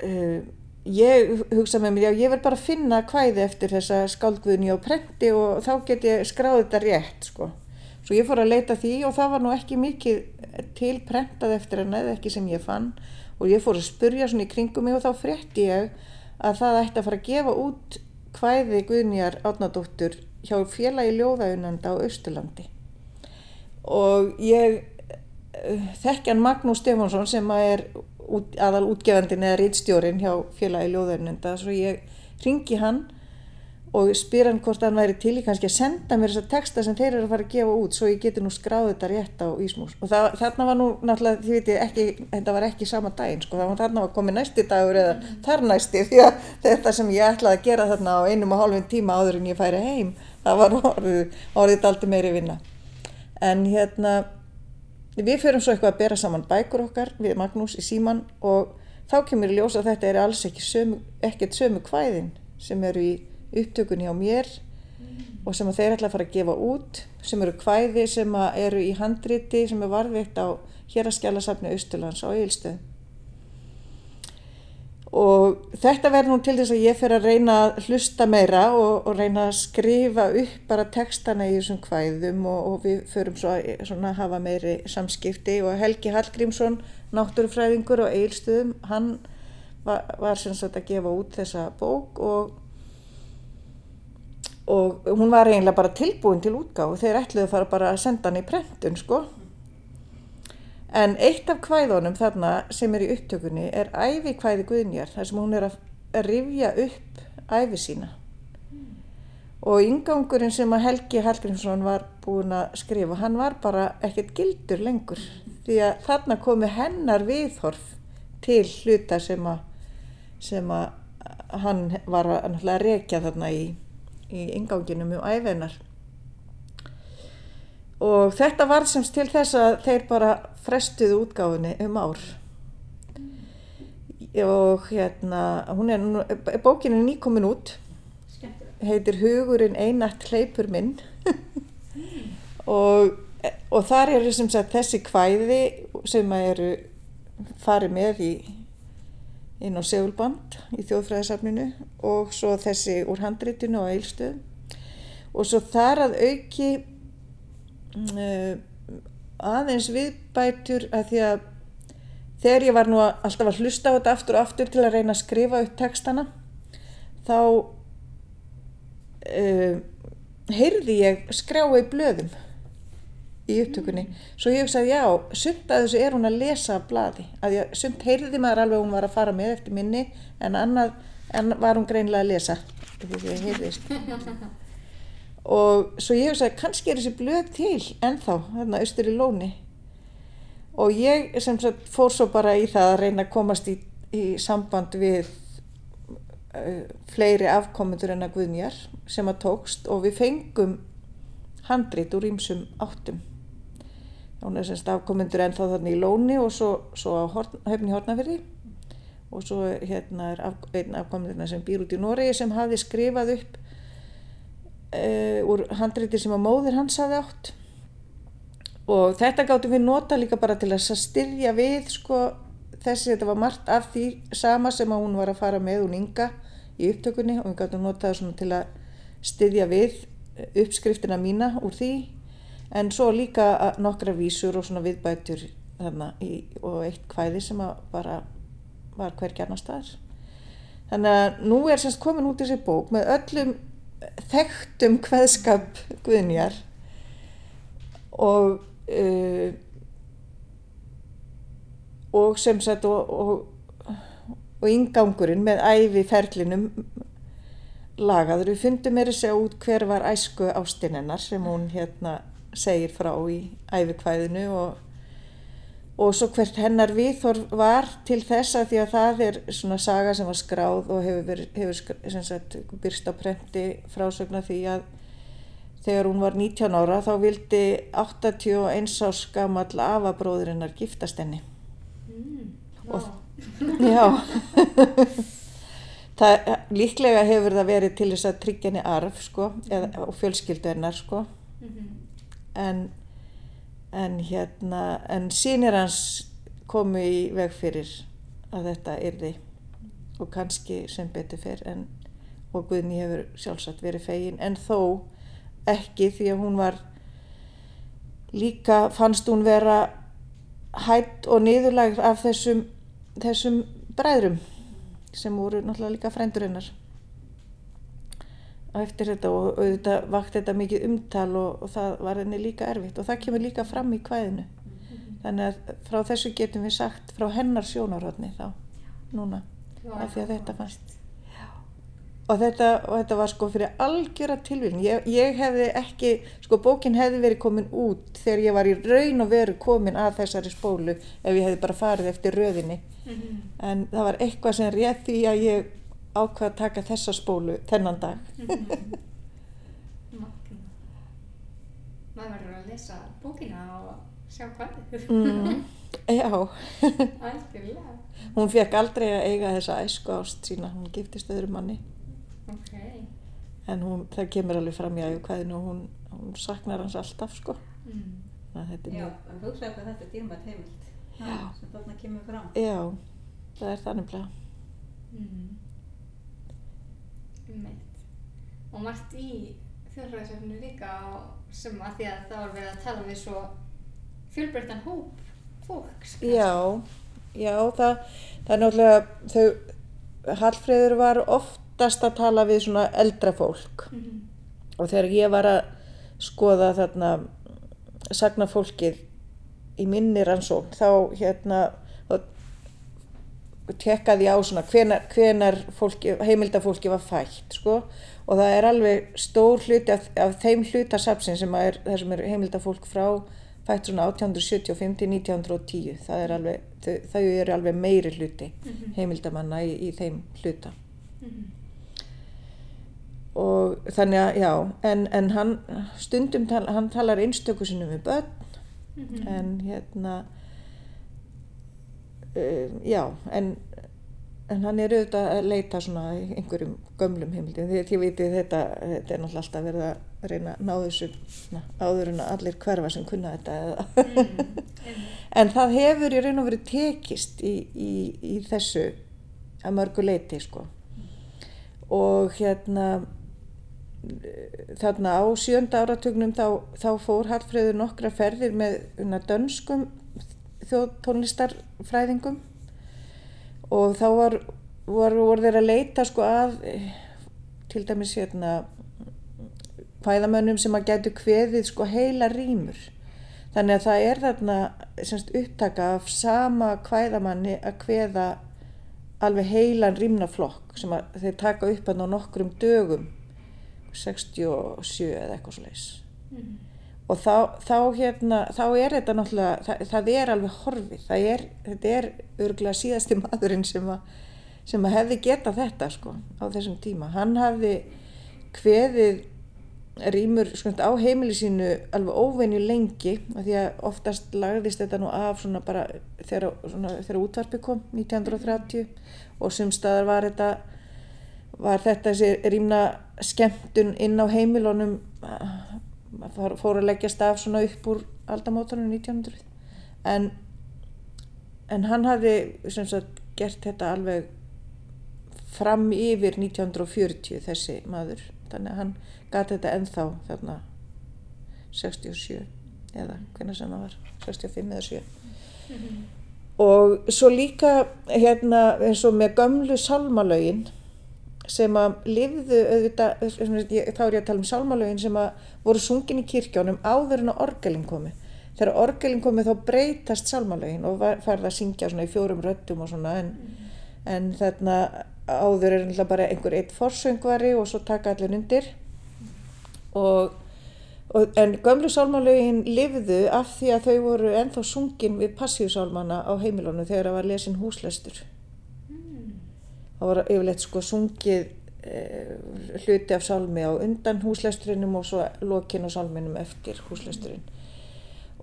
uh, ég hugsa með mér, já ég verð bara að finna hvæði eftir þessa skáld Guðný á prenti og þá get ég skráðið þetta rétt sko. Svo ég fór að leita því og það var nú ekki mikið til prentað eftir henni eða ekki sem ég fann og ég fór að spurja svona í kringum mig og þá frétti ég að það ætti að fara að gefa út hvæði Guðnýjar Átnadóttur hjá félagi ljóðaunanda á Östurlandi og ég uh, þekkjan Magnús Stefánsson sem er út, aðal útgefandin eða rítstjórin hjá félagi ljóðaunanda svo ég ringi hann og spyr hann hvort hann væri til í kannski að senda mér þessa texta sem þeir eru að fara að gefa út svo ég geti nú skráð þetta rétt á Ísmús. Og það, þarna var nú náttúrulega, þið viti, ekki, þetta var ekki sama daginn sko, þarna var komið næsti dagur eða þar næsti því að þetta sem ég ætlaði að gera þarna á einum og hálfum tíma áður en ég færi heim, það var orðið, orðið aldrei meiri vinna. En hérna, við förum svo eitthvað að bera saman bækur okkar við Magnús í síman og þá kemur í ljós að þetta er alls ekki sömu, ekkert sömu kvæðin sem eru í upptökunni á mér mm. og sem þeir ætla að fara að gefa út sem eru kvæði sem eru í handriti sem er varðvikt á héraskjálasafni Austurlands á Eilstöð og þetta verður nú til þess að ég fer að reyna að hlusta meira og, og reyna að skrifa upp bara textana í þessum kvæðum og, og við förum svo að hafa meiri samskipti. Og Helgi Hallgrímsson náttúrufræðingur á Eilstöðum hann var, var sem sagt að gefa út þessa bók og og hún var eiginlega bara tilbúin til útgáð og þeir ætluði að fara bara að senda hann í prentun sko en eitt af kvæðunum þarna sem er í upptökunni er æfi kvæði Guðnjar þar sem hún er að rifja upp æfi sína. Og yngangurinn sem að Helgi Hallgrímsson var búin að skrifa hann var bara ekkert gildur lengur. Því að þarna komi hennar viðhorf til hluta sem að sem að hann var að rekja þarna í í inganginum um æfinar og þetta var semst til þess að þeir bara frestuðu útgáðinni um ár. Og hérna, hún er, nú- bókin er nýkomin út, heitir Hugurinn einart hleypur minn. Og, og þar eru sem sagt þessi kvæði sem að eru farið með í, inn á segulband í þjóðfræðisafninu og svo þessi úr handritinu á eilstöðum og svo þar að auki uh, aðeins viðbætur að því að þegar ég var nú að- alltaf að hlusta á þetta aftur og aftur til að reyna að skrifa upp textana þá uh, heyrði ég skrjá í blöðum í upptökunni. Svo ég hugsaði já, sumt að þessu er hún að lesa af blaði, að ég, sumt heyrði maður alveg að hún var að fara með eftir minni en annað, en var hún greinilega að lesa. Því að ég heyrðist og svo ég hugsaði kannski er þessi blöð til ennþá, þarna austur í lóni. Og ég sem sagt fór svo bara í það að reyna að komast í, í samband við uh, fleiri afkomendur en að Guðnjar sem að tókst. Og við fengum handrit úr ímsum áttum. Hún er semst afkomendur ennþá þannig í Lóni og svo, svo á Horn, höfni Hortnafyrði og svo hérna er af, einn afkomendurna sem býr út í Noregi sem hafði skrifað upp uh, úr handriti sem að móðir hans hafði átt. Og þetta gáttum við nota líka bara til að styrja við sko þessi, þetta var margt af því sama sem að hún var að fara með hún Inga í upptökunni og við gáttum nota það svona til að styrja við uppskriftina mína úr því. En svo líka nokkra vísur og svona viðbætur þarna í, og eitt kvæði sem að bara var hvergi annar staðar. Þannig að nú er semst komin út þessi bók með öllum þekktum kveðskap Guðnjar og uh, og sem sagt og, og, og ingangurinn með æfi ferlinum lagaður. Við fundum meira segja út hver var æsku ástin hennar sem hún hérna segir frá í æfikvæðinu og, og svo hvert hennar viðhorf var til þess að því að það er svona saga sem var skráð og hefur, verið, hefur sagt, byrst á prenti frásögna því að þegar hún var 19 ára þá vildi 81 ás gamall afabróður hennar giftast henni. Mm. Og-. Já, það, líklega hefur það verið til þess að tryggja henni arf sko, eða, og fjölskyldu hennar sko, Mhm. en, en hérna, en sínir hans komu í veg fyrir að þetta yrði og kannski sem betur fyrr en, og Guðni hefur sjálfsagt verið fegin. En þó ekki því að hún var líka fannst hún vera hætt og niðurlægð af þessum, þessum bræðrum sem voru náttúrulega líka frændur og eftir þetta og auðvitað vakti þetta mikið umtal og, og það var henni líka erfitt. Og það kemur líka fram í kvæðinu. Þannig að frá þessu getum við sagt frá hennar sjónarhóðni þá núna af því að þetta fannst. og þetta, og þetta var sko fyrir algjöra tilvíðin ég, ég hefði ekki, sko bókin hefði verið komin út þegar ég var í raun og veru komin að þessari spólu ef ég hefði bara farið eftir röðinni. Mhm. en það var eitthvað sem rétt því að ég ákvað að taka þessa spólu þennan dag. Maður verður að lesa bókina og sjá hvað. mm, já Algjörlega. hún fekk aldrei að eiga þessa æsku ást sína hún giftist öðru manni Ok. en hún, það kemur alveg fram í æfukvæðinu og hún, hún saknar hans alltaf sko Mm. Að þetta er Já, mjög, en hugsa hvað þetta er dýrmætt heimild. Já. Sem þarna kemur fram. já, það er þannig blá Mm. Og margt í þjóðfræðisöfnu líka sem að því að það var verið að tala við svo fjölbreyttan hóp fólks. Já, já, það, það er náttúrulega, þau, Hallfreður var oftast að tala við svona eldra fólk Mhm. og þegar ég var að skoða þarna sagna fólkið í minni rannsókn þá hérna tekkaði ég á svona hvenar, hvenar fólki, heimildafólki var fætt sko og það er alveg stór hluti af, af þeim hlutasapsin sem er, er heimildafólk frá fætt svona 1875 til 1910 það er alveg, þau, þau eru alveg meiri hluti Mhm. heimildamanna í, í þeim hluta Mhm. og þannig að já en, en hann stundum tal, hann talar einstöku sinnum við börn Mhm. en hérna já en en hann er auðvitað að leita svona einhverjum gömlum heimildum því að ég veit þetta, þetta er náttúrulega alltaf verið að reyna að ná þessu svona, áður en allir hverfa sem kunna þetta. Mm. en það hefur í raun og verið tekist í, í, í þessu að mörgu leiti sko og hérna þarna á sjönda áratugnum þá, þá fór Hallfreður nokkra ferðir með una, dönskum þjóðtónlistarfræðingum. Og þá var, var, voru þeir að leita sko að til dæmis hérna hvæðamönnum sem að gætu kveðið sko heila rýmur þannig að það er þarna semst, upptaka af sama hvæðamanni að kveða alveg heilan rýmnaflokk sem þeir taka upp hann á nokkrum dögum 67 eða eitthvað leiðis Mm. Og þá, þá, hérna, þá er þetta náttúrulega, það, það er alveg horfið, er, þetta er örgulega síðasti maðurinn sem að, sem að hefði getað þetta sko á þessum tíma. Hann hafði kveðið rýmur sko, á heimili sínu alveg óvenju lengi af því að oftast lagðist þetta nú af svona bara þegar, svona, þegar útvarpi kom 1930 og sem staðar var þetta var þetta þessi rýmna skemmtun inn á heimilunum fór fór að leggjast af svona upp úr aldamótanum 1900 en, en hann hafði sem sagt gert þetta alveg fram yfir 1940 þessi maður. Þannig að hann gati þetta ennþá þarna 67 eða hvernig sem það var 65 eða 7 og svo líka hérna eins og með gömlu salmalögin sem að lifðu auðvitað, þá er ég að tala um salmalögin sem að voru sungin í kirkjónum áður en að orgelin komi þegar orgelin komi þá breytast salmalögin og farða að syngja svona í fjórum röttum og svona en, en þarna áður er náttúrulega bara einhver eitt forsöngvari og svo taka allir undir. Og, og en gömlu sálmalögin lifðu af því að þau voru ennþá sungin við passíusálmana á heimilónu þegar það var lesin húslestur það var yfirleitt sko sungið eh, hluti af sálmi á undan húslesturinum og svo lokin á sálminum eftir húslesturinn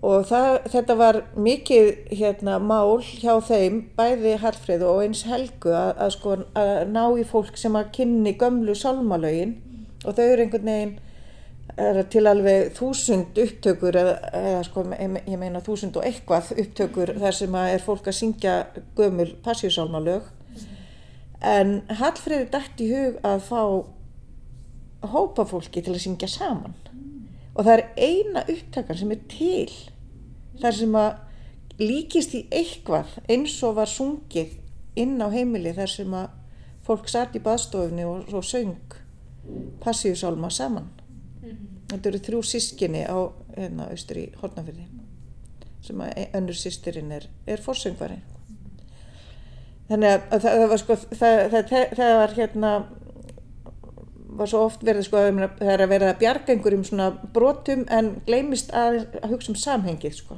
og það, þetta var mikið hérna, mál hjá þeim bæði Hallfreð og eins Helgu að, að, sko, að ná í fólk sem að kynni gömlu sálmalögin. Og þau eru einhvern veginn er til alveg þúsund upptökur eða, eða sko ég meina þúsund og eitthvað upptökur þar sem að er fólk að syngja gömul passíusálmalög en Hallfreði dætt í hug að fá hópa fólki til að syngja saman. Og það er eina upptakan sem er til þar sem að líkist í eitthvað eins og var sungið inn á heimili þar sem að fólk satt í baðstofunni og, og söng passíusálma saman. Þetta eru þrjú sískinni á hérna austur í Hortnafjörði sem að önnur sýstirinn er, er forsöngvari þannig að það, var sko það, það, það var hérna var svo oft verið sko að það er að vera að bjarga einhverjum svona brotum en gleymist að, að hugsa um samhengið sko.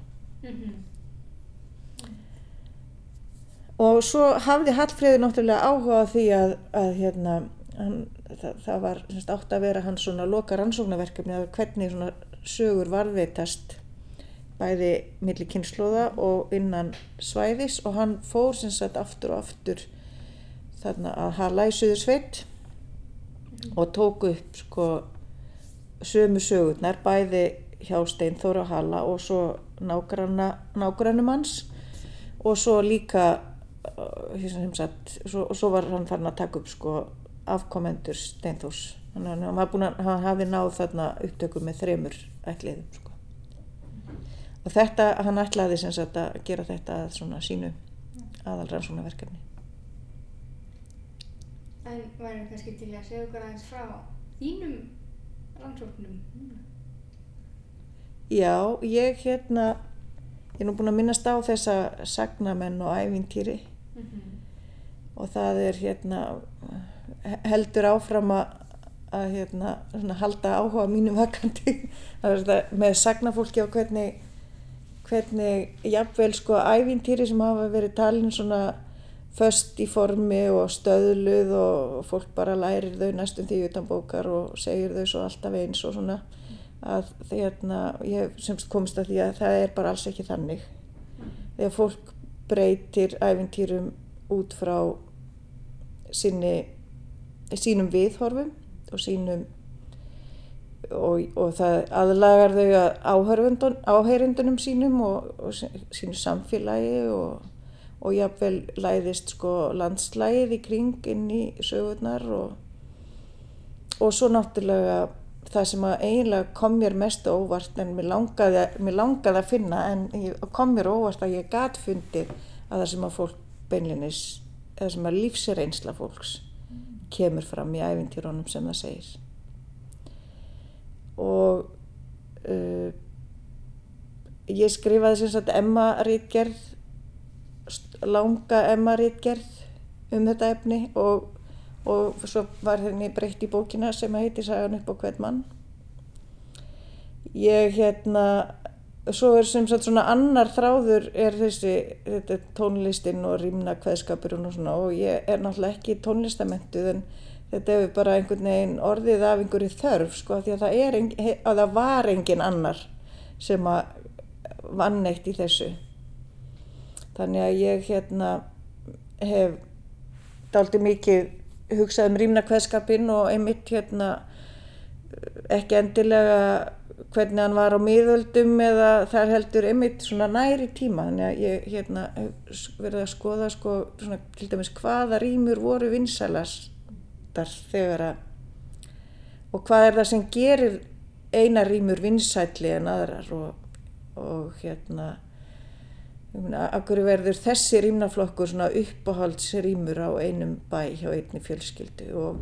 Og svo hafði Hallfríði náttúrulega áhuga á því að, að hérna hann, það, það var semst, átt að vera hans svona loka rannsóknarverkefni að hvernig svona sögur varðveitast bæði milli kynnslóða og innan svæðis og hann fór sem sagt aftur og aftur þarna að hala í Suðursveit og tók upp sko sömu sögurnar bæði hjá Steinþóra Halla og svo nágrannum hans og svo líka uh, sagt, svo, svo var hann farin að taka upp sko afkomendur Steinþórs. Þannig að hann, að, hann hafi náð þarna upptöku með þremur ætliðum sko og þetta, hann ætlaði sem sagt að gera þetta að svona sínu aðal rannsónaverkefni En væri kannski til að segja okkur aðeins frá þínum rannsóknum? Já, ég hérna ég er nú búin að minnast á þessa sagnamenn og ævintýri Mm -hmm. og það er hérna heldur áfram að, að hérna, svona, halda áhuga mínum vakandi með sagnafólki og hvernig hvernig jafnvel sko ævintýri sem hafa verið talin svona föst í formi og stöðluð og fólk bara lærir þau næstum því utan bókar og segir þau svo alltaf eins og svona að hérna, ég hef semst komist að því að það er bara alls ekki þannig. Þegar fólk breytir ævintýrum út frá sinni, sínum viðhorfum og sínum og, og það aðlagar þau að áheyrundunum sínum og, og sínu samfélagi og, og jáfnvel læðist sko landslægið í kring inn í sögurnar og svo náttúrulega það sem að eiginlega kom mér mest óvart en mér langaði, mér langaði að finna en kom mér óvart að ég gæt fundið að það sem að fólk beinlinis, eða sem að lífsreynsla fólks kemur fram í æfintýrónum sem það segir og uh, ég skrifaði sem sagt Emma Rítgerð langa Emma Rítgerð um þetta efni og, og svo var henni breytt í bókina sem heiti Sagan upp á hvern mann. Ég hérna svo er sem sagt svona annar þráður er þessi tónlistinn og rýmna hveðskapurinn og svona og ég er náttúrulega ekki tónlistamentuð en þetta hefur bara einhvern veginn orðið af einhverju þörf sko því að það, er, að það var engin annar sem að vann eitt í þessu. Þannig að ég hérna hef daldi mikið hugsað um rýmna hveðskapinn og einmitt hérna ekki endilega hvernig hann var á miðöldum eða þar heldur einmitt svona næri tíma. Þannig að ég hérna verði að skoða sko svona til dæmis hvaða rýmur voru vinsælast vantar þegar að og hvað er það sem gerir eina rýmur vinsætli en aðrar og, og hérna akkur verður þessi rýmnaflokkur svona uppáhaldsrýmur á einum bæ hjá einni fjölskyldu? Og,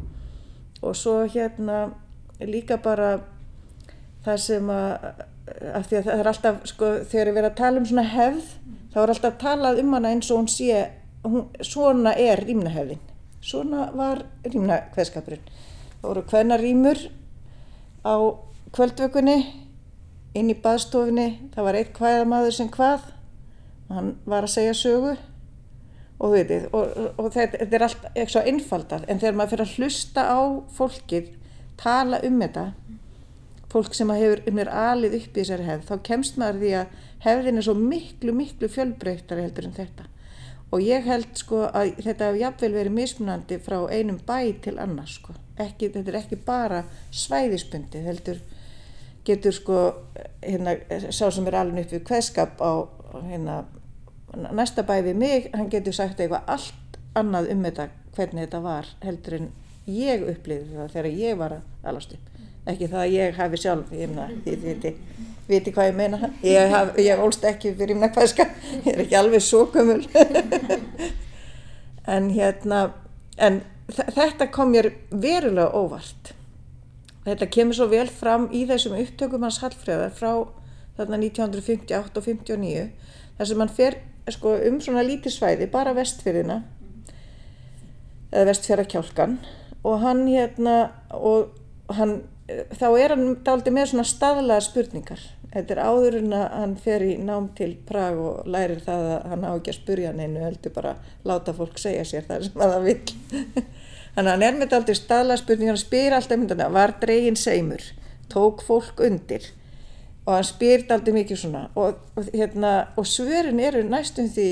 og svo hérna líka bara það sem að, að það er alltaf sko þegar ég verið að tala um svona hefð þá er alltaf talað um hana eins og hún sé hún, svona er rýmnahefðin svona var rýmna hveðskapurinn. Það voru hvenna rýmur á kvöldvökunni inn í baðstofinni, það var eitt hvaðamadur sem hvað hann var að segja sögu. Og, veitir, og, og þetta, þetta er allt eitthvað einfaldar en þegar maður fyrir að hlusta á fólkið tala um þetta fólk sem hefur um þér alið upp í þessari hefð þá kemst maður því að hefðin er svo miklu miklu fjölbreytari heldur en þetta og ég held sko að þetta hefur jafnvel verið mismunandi frá einum bæ til annars sko. Ekki, þetta er ekki bara svæðisbundi, heldur getur sko hérna, sá sem er alveg upp við kveðskap á hérna, næsta bæ við mig, hann getur sagt eitthvað allt annað um þetta, hvernig þetta var heldur en ég upplýði það þegar ég var að alast upp. Ekki það að ég hafi sjálf, ég meina, þið viti hvað ég meina. Ég, haf, ég ólst ekki fyrir mna hvaðska ég er ekki alveg svo kumul en hérna en þetta kom mér verulega óvart. Þetta kemur svo vel fram í þessum upptökum hans Hallfræðar frá þarna 1958 og 59 þar sem hann fer sko, um svona lítið svæði bara vestfyrðina eða vestfjara kjálkan og hann hérna og hann þá er hann daldi með svona staðlaða spurningar þetta er áður en að hann fer í nám til Prag og lærir það að hann á ekki að spurja hann einu heldur bara láta fólk segja sér það sem að það vil þannig að hann er með daldi staðlaða spurningar hann spyr alltaf myndana var dregin seimur? Tók fólk undir. Og hann spyr daldi mikið svona. Og, og, hérna, og svörin eru næstum því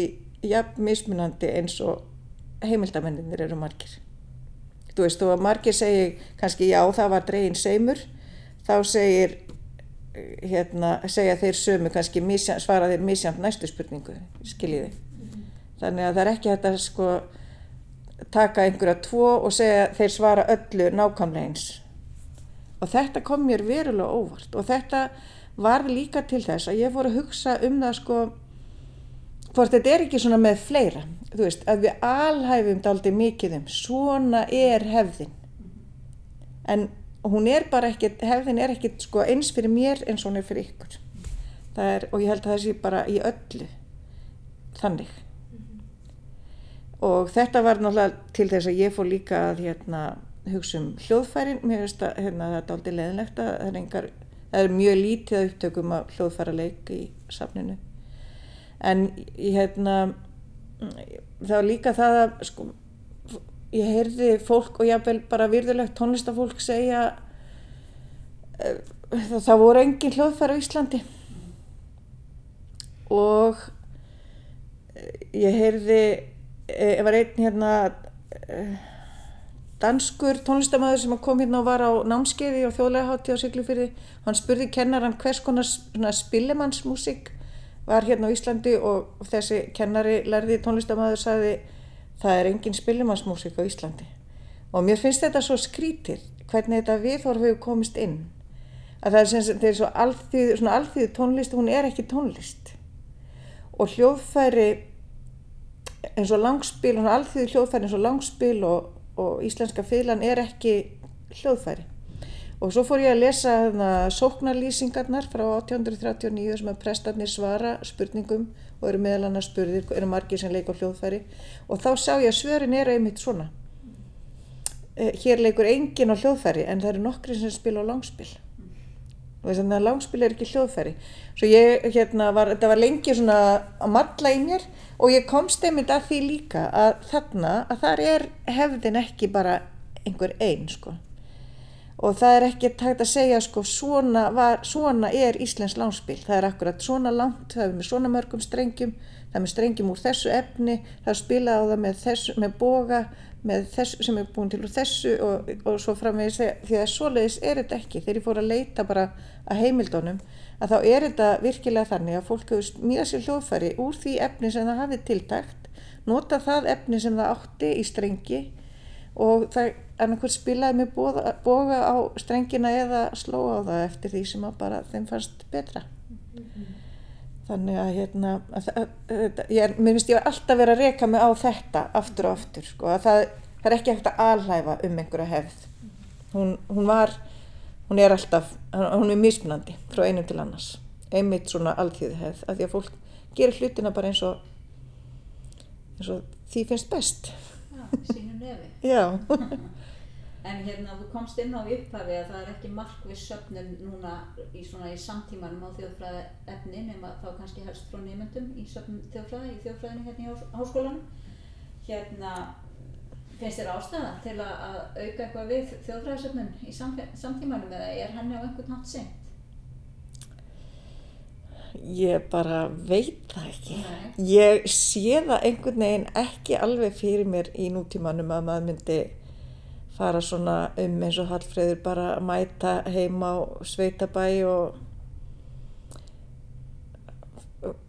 jafn mismunandi eins og heimildamenninir eru margir. Þú veist, þú að margir segir kannski já, það var dregin seimur. Þá segir hérna, segja þeir sömu kannski misjant, svara þeir misjant næstu spurningu skiljiði? Mm. þannig að það er ekki að sko taka einhverja tvo og segja þeir svara öllu nákvæmlega eins. Og þetta kom mér verulega óvart og þetta var líka til þess að ég fór að hugsa um það sko hvort þetta er ekki svona með fleira. Þú veist, að við alhæfum daldi mikið um svona er hefðin. En hún er bara ekkert, hefðin er ekkert sko eins fyrir mér eins og hún er fyrir ykkur. Er, og ég held að það sé bara í öllu þannig. Mm -hmm. og þetta var náttúrulega til þess að ég fór líka að hérna, hugsa um hljóðfærin. Mér finnst að hérna, þetta er aldrei leðinlegt að það er, engar, það er mjög lítið upptökum af hljóðfæraleik í safninu. En hérna það var líka það að sko, ég heyrði fólk og jáfnvel bara virðulegt tónlistafólk segja uh, það, það voru engin hljóðfæri á Íslandi. Og ég heyrði ég var einn hérna danskur tónlistamæður sem kom hérna og var á námskeiði og þjóðlega hátti á Siglufyrði hann spurði kennaran hvers konar spillemannsmusík var hérna á Íslandi og þessi kennari lærði tónlistamæður sagði það er engin spillemannsmusík á Íslandi. Og mér finnst þetta svo skrítið hvernig þetta viðhorf hefur komist inn. Að það er, sem, það er svo alþýð, svona alþýðu tónlist hún er ekki tónlist. Og hljóðfæri eins og langspil, svona alþýðu hljóðfæri eins og langspil og, og íslenska fylgan er ekki hljóðfæri. Og svo fór ég að lesa þarna sóknarlýsingarnar frá 1839 sem að prestarnir svara spurningum og eru meðal annars spurðir, eru margir sem leika hljóðfæri. Og þá sá ég að svörin eru einmitt svona. Eh, hér leikur engin á hljóðfæri en það eru nokkri sem spila á langspil. Og þess að langspil er ekki hljóðfæri. Svo ég, hérna, var, þetta var lengi svona að matla í mér og ég komst einmitt að því líka að þarna, að þar er hefðin ekki bara einhver einn, sko og það er ekki tægt að segja, sko, svona, var, svona er Íslands langspil, það er akkurat svona langt, það er með svona mörgum strengjum það er með strengjum úr þessu efni það er spilað á það með, þessu, með boga þessu, sem er búin til úr þessu og, og svo framvegis því að svoleiðis er þetta ekki. Þegar ég fór að leita bara að heimildónum að þá er þetta virkilega þannig að fólk hefur smíðað sér hljóðfæri úr því efni sem það hafið tiltækt nota það efni sem það átti í strengi og það annarkur spilaði með boga, boga á strengina eða sló á það eftir því sem bara þeim fannst betra mm -hmm. Þannig að hérna, að, að, ég mér finnst ég alltaf verið að reyka mig á þetta aftur og aftur, sko, að það, það er ekki ekkert að alhæfa um einhverja hefð. Hún, hún var, hún er alltaf, hún er mismunandi frá einum til annars, einmitt svona alltíði hefð, að því að fólk gerir hlutina bara eins og, eins og því finnst best. Já, sínum nefi. Já. En hérna þú komst inn á upphafi að það er ekki markvið söfnun núna í svona í samtímanum á þjóðfræði efni nema þá kannski helst frá nefndum í söfnum þjóðfræði, í þjóðfræðinu hérna í hás, háskólanum. Hérna finnst þér ástæða til að, auka eitthvað við þjóðfræðisöfnun í samtímanum eða er henni á einhvern nátt seint? Ég bara veit það ekki. Nei. Ég sé það einhvern veginn ekki alveg fyrir mér í nútímanum að maður myndi fara svona um eins og Hallfreður bara að mæta heim á sveitabæ og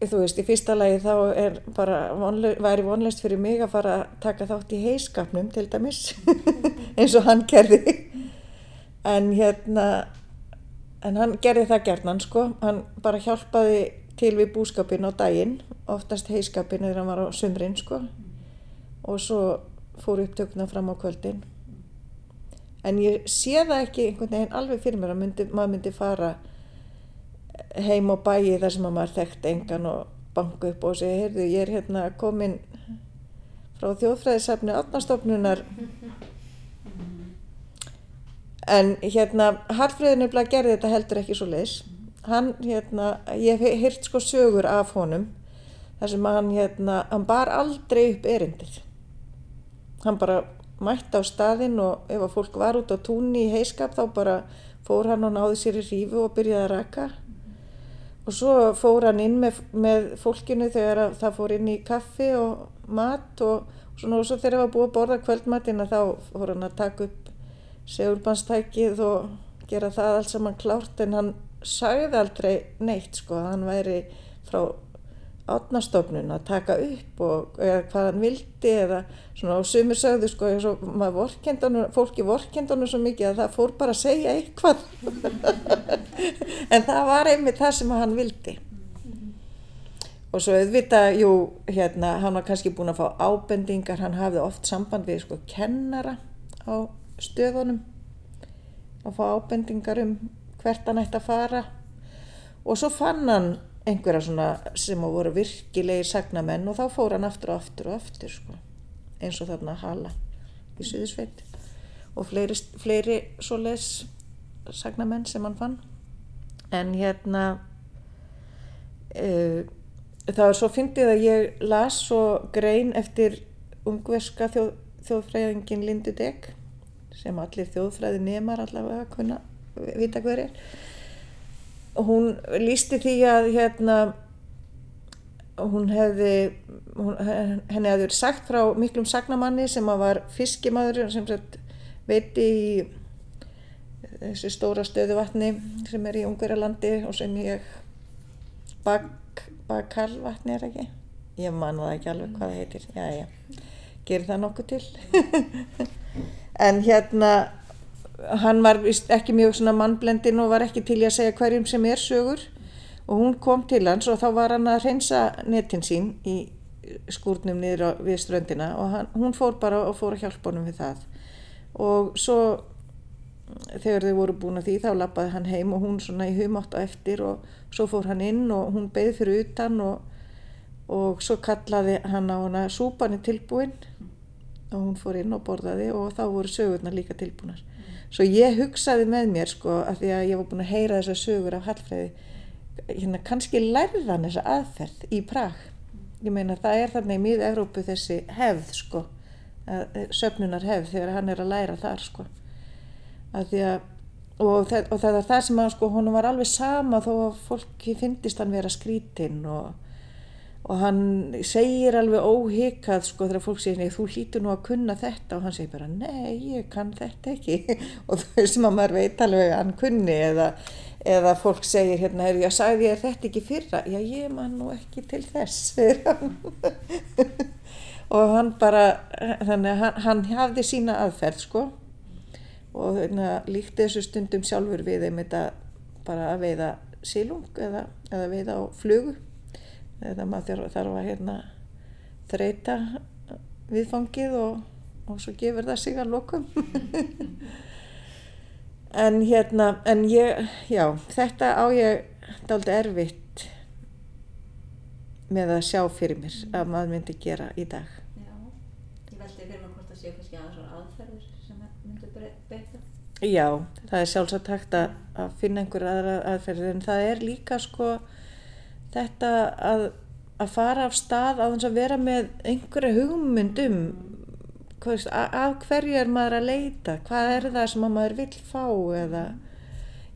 þú veist, í fyrsta lagi þá er bara vonle, væri vonleist fyrir mig að fara að taka þátt í heiskapnum til dæmis eins og hann gerði. En hérna en hann gerði það gerðnan sko. Hann bara hjálpaði til við búskapin á daginn oftast heiskapin eða hann var á sumrin sko. Og svo fór upptökna fram á kvöldin en ég sé það ekki einhvern veginn alveg fyrir mér að myndi, maður myndi fara heim og bæi þar sem maður þekkt engan og banka upp og segja, heyrðu, ég er hérna komin frá þjóðfræðisafni átnastofnunar en hérna er bara gerði þetta heldur ekki svo leis hann hérna, ég hef hýrt sko sögur af honum þar sem hann hérna, hann bar aldrei upp erindið. Hann bara mætt á staðinn og ef að fólk var út á túnni í heiskap þá bara fór hann og náði sér í rífu og byrjaði að raka. Og svo fór hann inn með, með fólkinu þegar það fór inn í kaffi og mat og, og svona og svo þegar það var búið að borða kvöldmatina þá fór hann að taka upp segulbannstækið og gera það alls saman klárt en hann sagði aldrei neitt sko að hann væri frá átnastofnun að taka upp og hvað hann vildi eða svona og sumir sagðu sko svo, fólki vorkendunum svo mikið að það fór bara að segja eitthvað. En það var einmitt það sem hann vildi. Og svo auðvita, jú, hérna hann var kannski búin að fá ábendingar hann hafði oft samband við sko kennara á stöðunum að fá ábendingar um hvert hann ætti að fara. Og svo fann hann einhverja svona sem voru virkilegir sagnamenn og þá fór hann aftur og aftur og aftur sko. eins og þarna Hala í Suðursveit og fleiri, fleiri svoleiðs sagnamenn sem hann fann en hérna uh, það var svo fyndið að ég las svo grein eftir ungverska þjóð, þjóðfræðingin Lindu Degg sem allir þjóðfræði nemar allavega að vita hver er hún lísti því að hérna hún hefði hún, henni hefði verið sagt frá miklum sagnamanni sem var fiskimaður sem veiti í þessi stóra stöðuvatni sem er í Ungverjalandi og sem ég bak, bakalvatni er ekki? Ég man það ekki alveg hvað það heitir. Já, já, gerir það nokkuð til. En hérna hann var ekki mjög mannblendin og var ekki til að segja hverjum sem er sögur. Og hún kom til hans og þá var hann að reynsa netin sín í skúrnum niður við ströndina. Og hann, hún fór bara og fór að hjálpa honum við það. Og svo þegar þau voru búin að því þá lappaði hann heim og hún svona í humátt á eftir og svo fór hann inn og hún beði fyrir utan og, og svo kallaði hann á hana súpan er tilbúin. Og hún fór inn og borðaði og þá voru sögurnar líka tilbúinar svo ég hugsaði með mér sko að því að ég var búin að heyra þessar sögur af Hallfræði hérna kannski lærðan þessa aðferð í Prag. Ég meina það er þarna í miða-Európu þessi hefð sko söfnunar hefð þegar hann er að læra þar sko. Að að, og, það, og það er það sem að sko hún var alveg sama þó að fólki finnist hann vera skrítinn og, og hann segir alveg óhikað sko þegar fólk segir þú hlýtur nú að kunna þetta. Og hann segir bara nei ég kann þetta ekki. Og er sem að maður veit alveg hann kunni eða, eða fólk segir hérna ég sagði ég þetta ekki fyrra? Já ég man nú ekki til þess og hann bara þannig hann, hann hafði sína aðferð sko. Og hérna, líkti þessu stundum sjálfur við einmitt að bara að veiða sílung eða, eða veiða á flugu eða maður þarf að hérna, þreita viðfangið og, og svo gefur það sig að lokum. En hérna en ég, já, þetta á ég daldi erfitt með að sjá fyrir mér að maður myndi gera í dag. Já, ég veldi fyrir mig hvort það séu kannski aðeins aðferðir sem myndu beita. Já, það er sjálfsagt hægt að, að finna einhver aðra aðferðir en það er líka sko þetta að, að fara af stað á þess að vera með einhverja hugmyndum af hverju er maður að leita, hvað er það sem maður vil fá eða?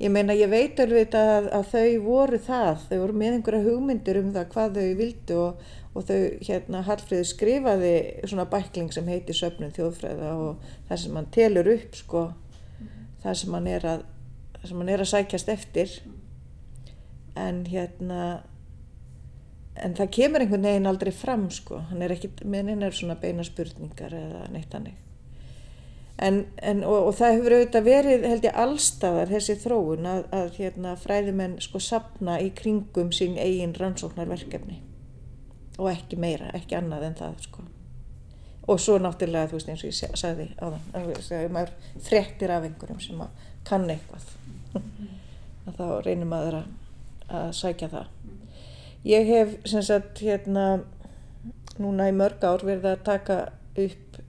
Ég meina ég veit alveg að, að þau voru það, þau voru með einhverja hugmyndir um það hvað þau vildu og, og þau hérna Hallfríður skrifaði svona bækling sem heitir Söfnum þjóðfræða og það sem hann telur upp sko það sem hann er að, sem hann er að sækjast eftir. En hérna en það kemur einhvern veginn aldrei fram sko, hann er ekki með neina svona beina spurningar eða neitt hannig en, en og, og það hefur auðvitað verið held ég allstaðar þessi þróun að, að hérna fræðimenn sko sapna í kringum sín eigin rannsóknarverkefni. Og ekki meira, ekki annað en það sko. Og svo náttúrulega þú veist eins og ég sagði á það maður frektir af einhverjum sem kann eitthvað. Að þá reynir maður að, að sækja það ég hef sem sagt hérna núna í mörg ár verið að taka upp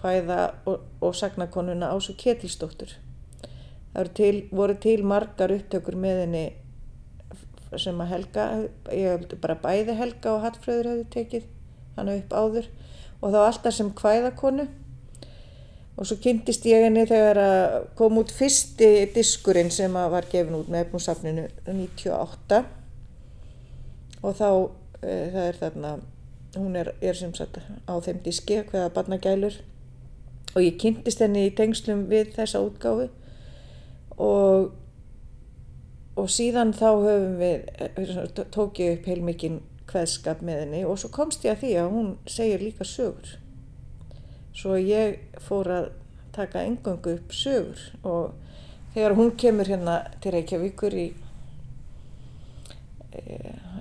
hvæða og, og sagnakonuna Ásu Ketilsdóttur. Það til, voru til margar upptökur með henni sem að Helga ég hefði bara bæði Helga og Hallfröður hefði tekið hana upp áður. Og þá alltaf sem hvæðakonu og svo kynntist ég henni þegar að kom út fyrsti diskurinn sem var gefin út með efnúsafninu 98 og þá e, það er þarna hún er, er sem sagt á þeim diski hvaða barnagælur. Og ég kynntist henni í tengslum við þessa útgáfi og og síðan þá höfum við tók ég upp heilmikinn hveðskap með henni. Og svo komst ég að því að hún segir líka sögur. Svo ég fór að taka engöngu upp sögur. Og þegar hún kemur hérna til Reykjavíkur í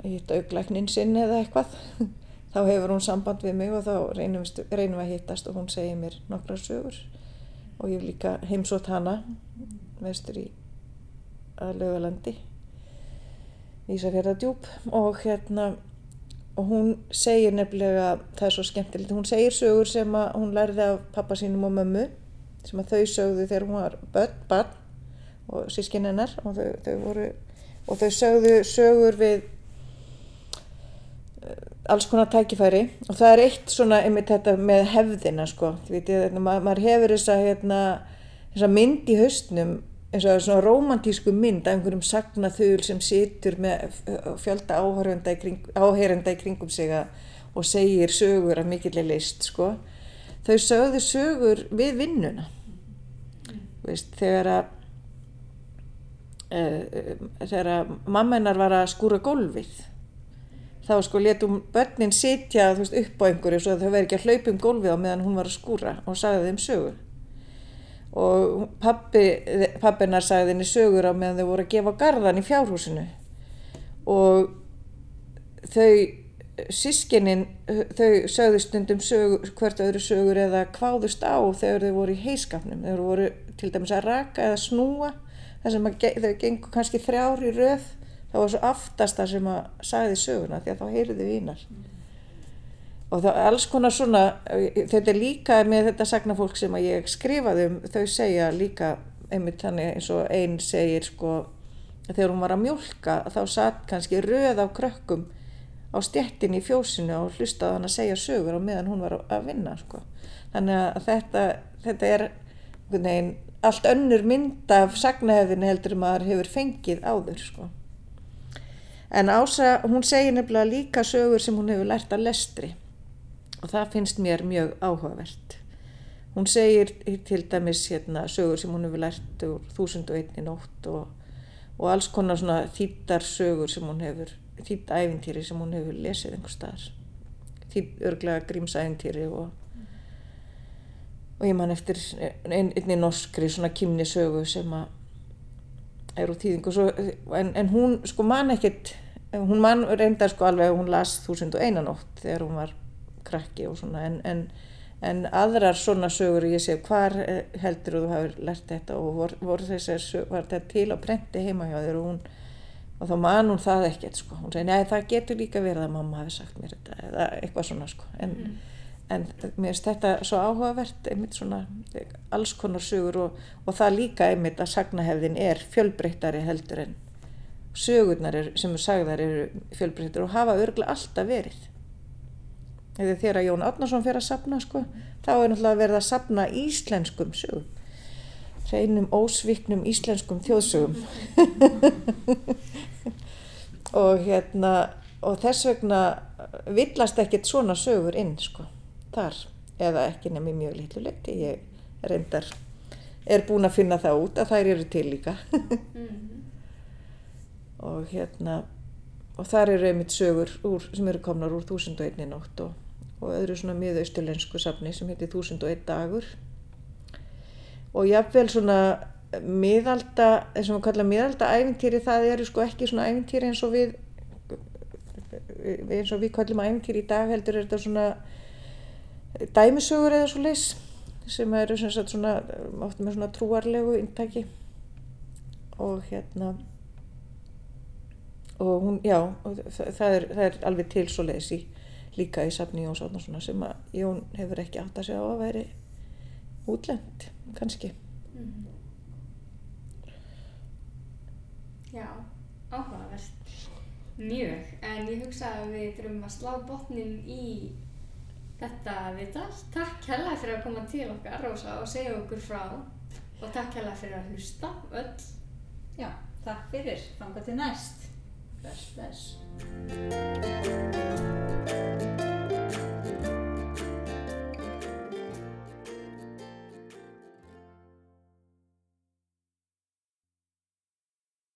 í auglæknin sinn eða eitthvað. Þá hefur hún samband við mig og þá reynum, við að hittast og hún segir mér nokkra sögur. Og ég hef líka heimsótt hana vestur í að lögalandi Ísafjörðardjúb og hérna og hún segir nefnilega það er svo skemmtilegt, hún segir sögur sem að hún lærði af pappa sínum og mömmu sem að þau sögðu þegar hún var börn, barn og sískinn hennar og þau, þau voru og þau sögðu sögur við alls konar tækifæri. Og það er eitt svona einmitt þetta með hefðina sko, vitið, þetta, mað, maður hefur þessa, hérna, þessa mynd í haustnum eins og svona romantísku mynd af einhverjum sagnaþul sem situr með fjölda áhærenda í, kring, í kringum sig og segir sögur af mikilvæg list sko. þau sögðu sögur við vinnuna. Veist, þegar að þegar að mamma hennar var að skúra gólfið þá sko letum börnin sitja veist, upp á einhverju svo að þau veri ekki að hlaupa um gólfið á meðan hún var að skúra og sagði þeim sögu. Og pappi, pappinnar sagði henni sögur á meðan þau voru að gefa garðan í fjárhúsinu. Og þau sískinin, þau sögðu stundum sögur, hvert öðru sögur eða kváðust á þegar þau voru í heiskapnum þegar þau voru til dæmis að raka eða snúa þar sem að, þau gengur kannski þrjár í röð það var svo aftasta sem að sagði söguna því að þá heyrðu þau ínar og það er alls konar svona þetta er líka með þetta sagnafólk sem að ég skrifaði um þau segja líka einmitt þannig eins og einn segir sko þegar hún var að mjölka þá satt kannski röð af krökkum á stjettin í fjósinu og hlustaði hann að segja sögur á meðan hún var að vinna sko. þannig að þetta, þetta er neginn, allt önnur mynd af sagnahefðinu heldur maður hefur fengið áður sko. en Ása hún segir nefnilega líka sögur sem hún hefur lært að lestri. Og það finnst mér mjög áhugavert. Hún segir til dæmis hérna, sögur sem hún hefur lært úr 1001 nótt og, og alls konar svona þýttar sögur sem hún hefur þýtt æfintýri sem hún hefur lesið einhver staðar. Þýtt örglega grímsæfintýri og og ég man eftir einn ein, norskri svona kymnisögu sem að er úr þýðingu svo, en, en hún sko man ekkert hún man reyndar sko alveg hún las 1001 nótt þegar hún var krakki og svona. En, en, en aðrar svona sögur ég sé hvar heldur þú hafið lært þetta? Og vor, vor þessar var þetta til á prenti heima hjá þér? Og hún og þá man hún það ekkert sko. Hún segi nei það getur líka verið að mamma hafi sagt mér þetta eða eitthvað svona sko. En, mm. En mér finnst þetta svo áhugavert einmitt svona alls konar sögur og, og það líka einmitt að sagnahefðin er fjölbreyttari heldur en sögurnar er, sem er sagðar eru fjölbreyttar og hafa örglega alltaf verið. Eða þegar Jón Átnarsson fyrir að sapna sko þá er náttúrulega verið að sapna íslenskum sögum. Hreinum ósviknum íslenskum þjóðsögum. Og hérna og þess vegna villast ekkert svona sögur inn sko þar eða ekki nefnir mjög litlu leiti ég reyndar er búin að finna það út að þær eru til líka. Og hérna og þar eru einmitt sögur úr, sem eru komnar úr 1001 nótt og, og öðru svona miðausturlensku safni sem heitir 1001 dagur. Og jáfnveil svona miðalda, þessum við kalla miðalda æfintýri það eru sko ekki svona æfintýri eins og við eins og við kallum æfintýri í dag heldur er þetta svona dæmisögur eða svo leis sem eru svona ofta með svona trúarlegu intaki og hérna og hún, já og það, er, það er alveg til svo leis í líka í safni Jóns Átnarssonar sem að Jón hefur ekki átt að segja á að veri útlend kannski. Mm -hmm. Já, áhugavert. Mjög, en ég hugsa að við þurfum að slá botnin í þetta viðtal. Takk hella fyrir að koma til okkar, Rósa, og segja okkur frá og takk hella fyrir að hlusta öll. Já, takk fyrir. Fanga til næst. Bless, bless.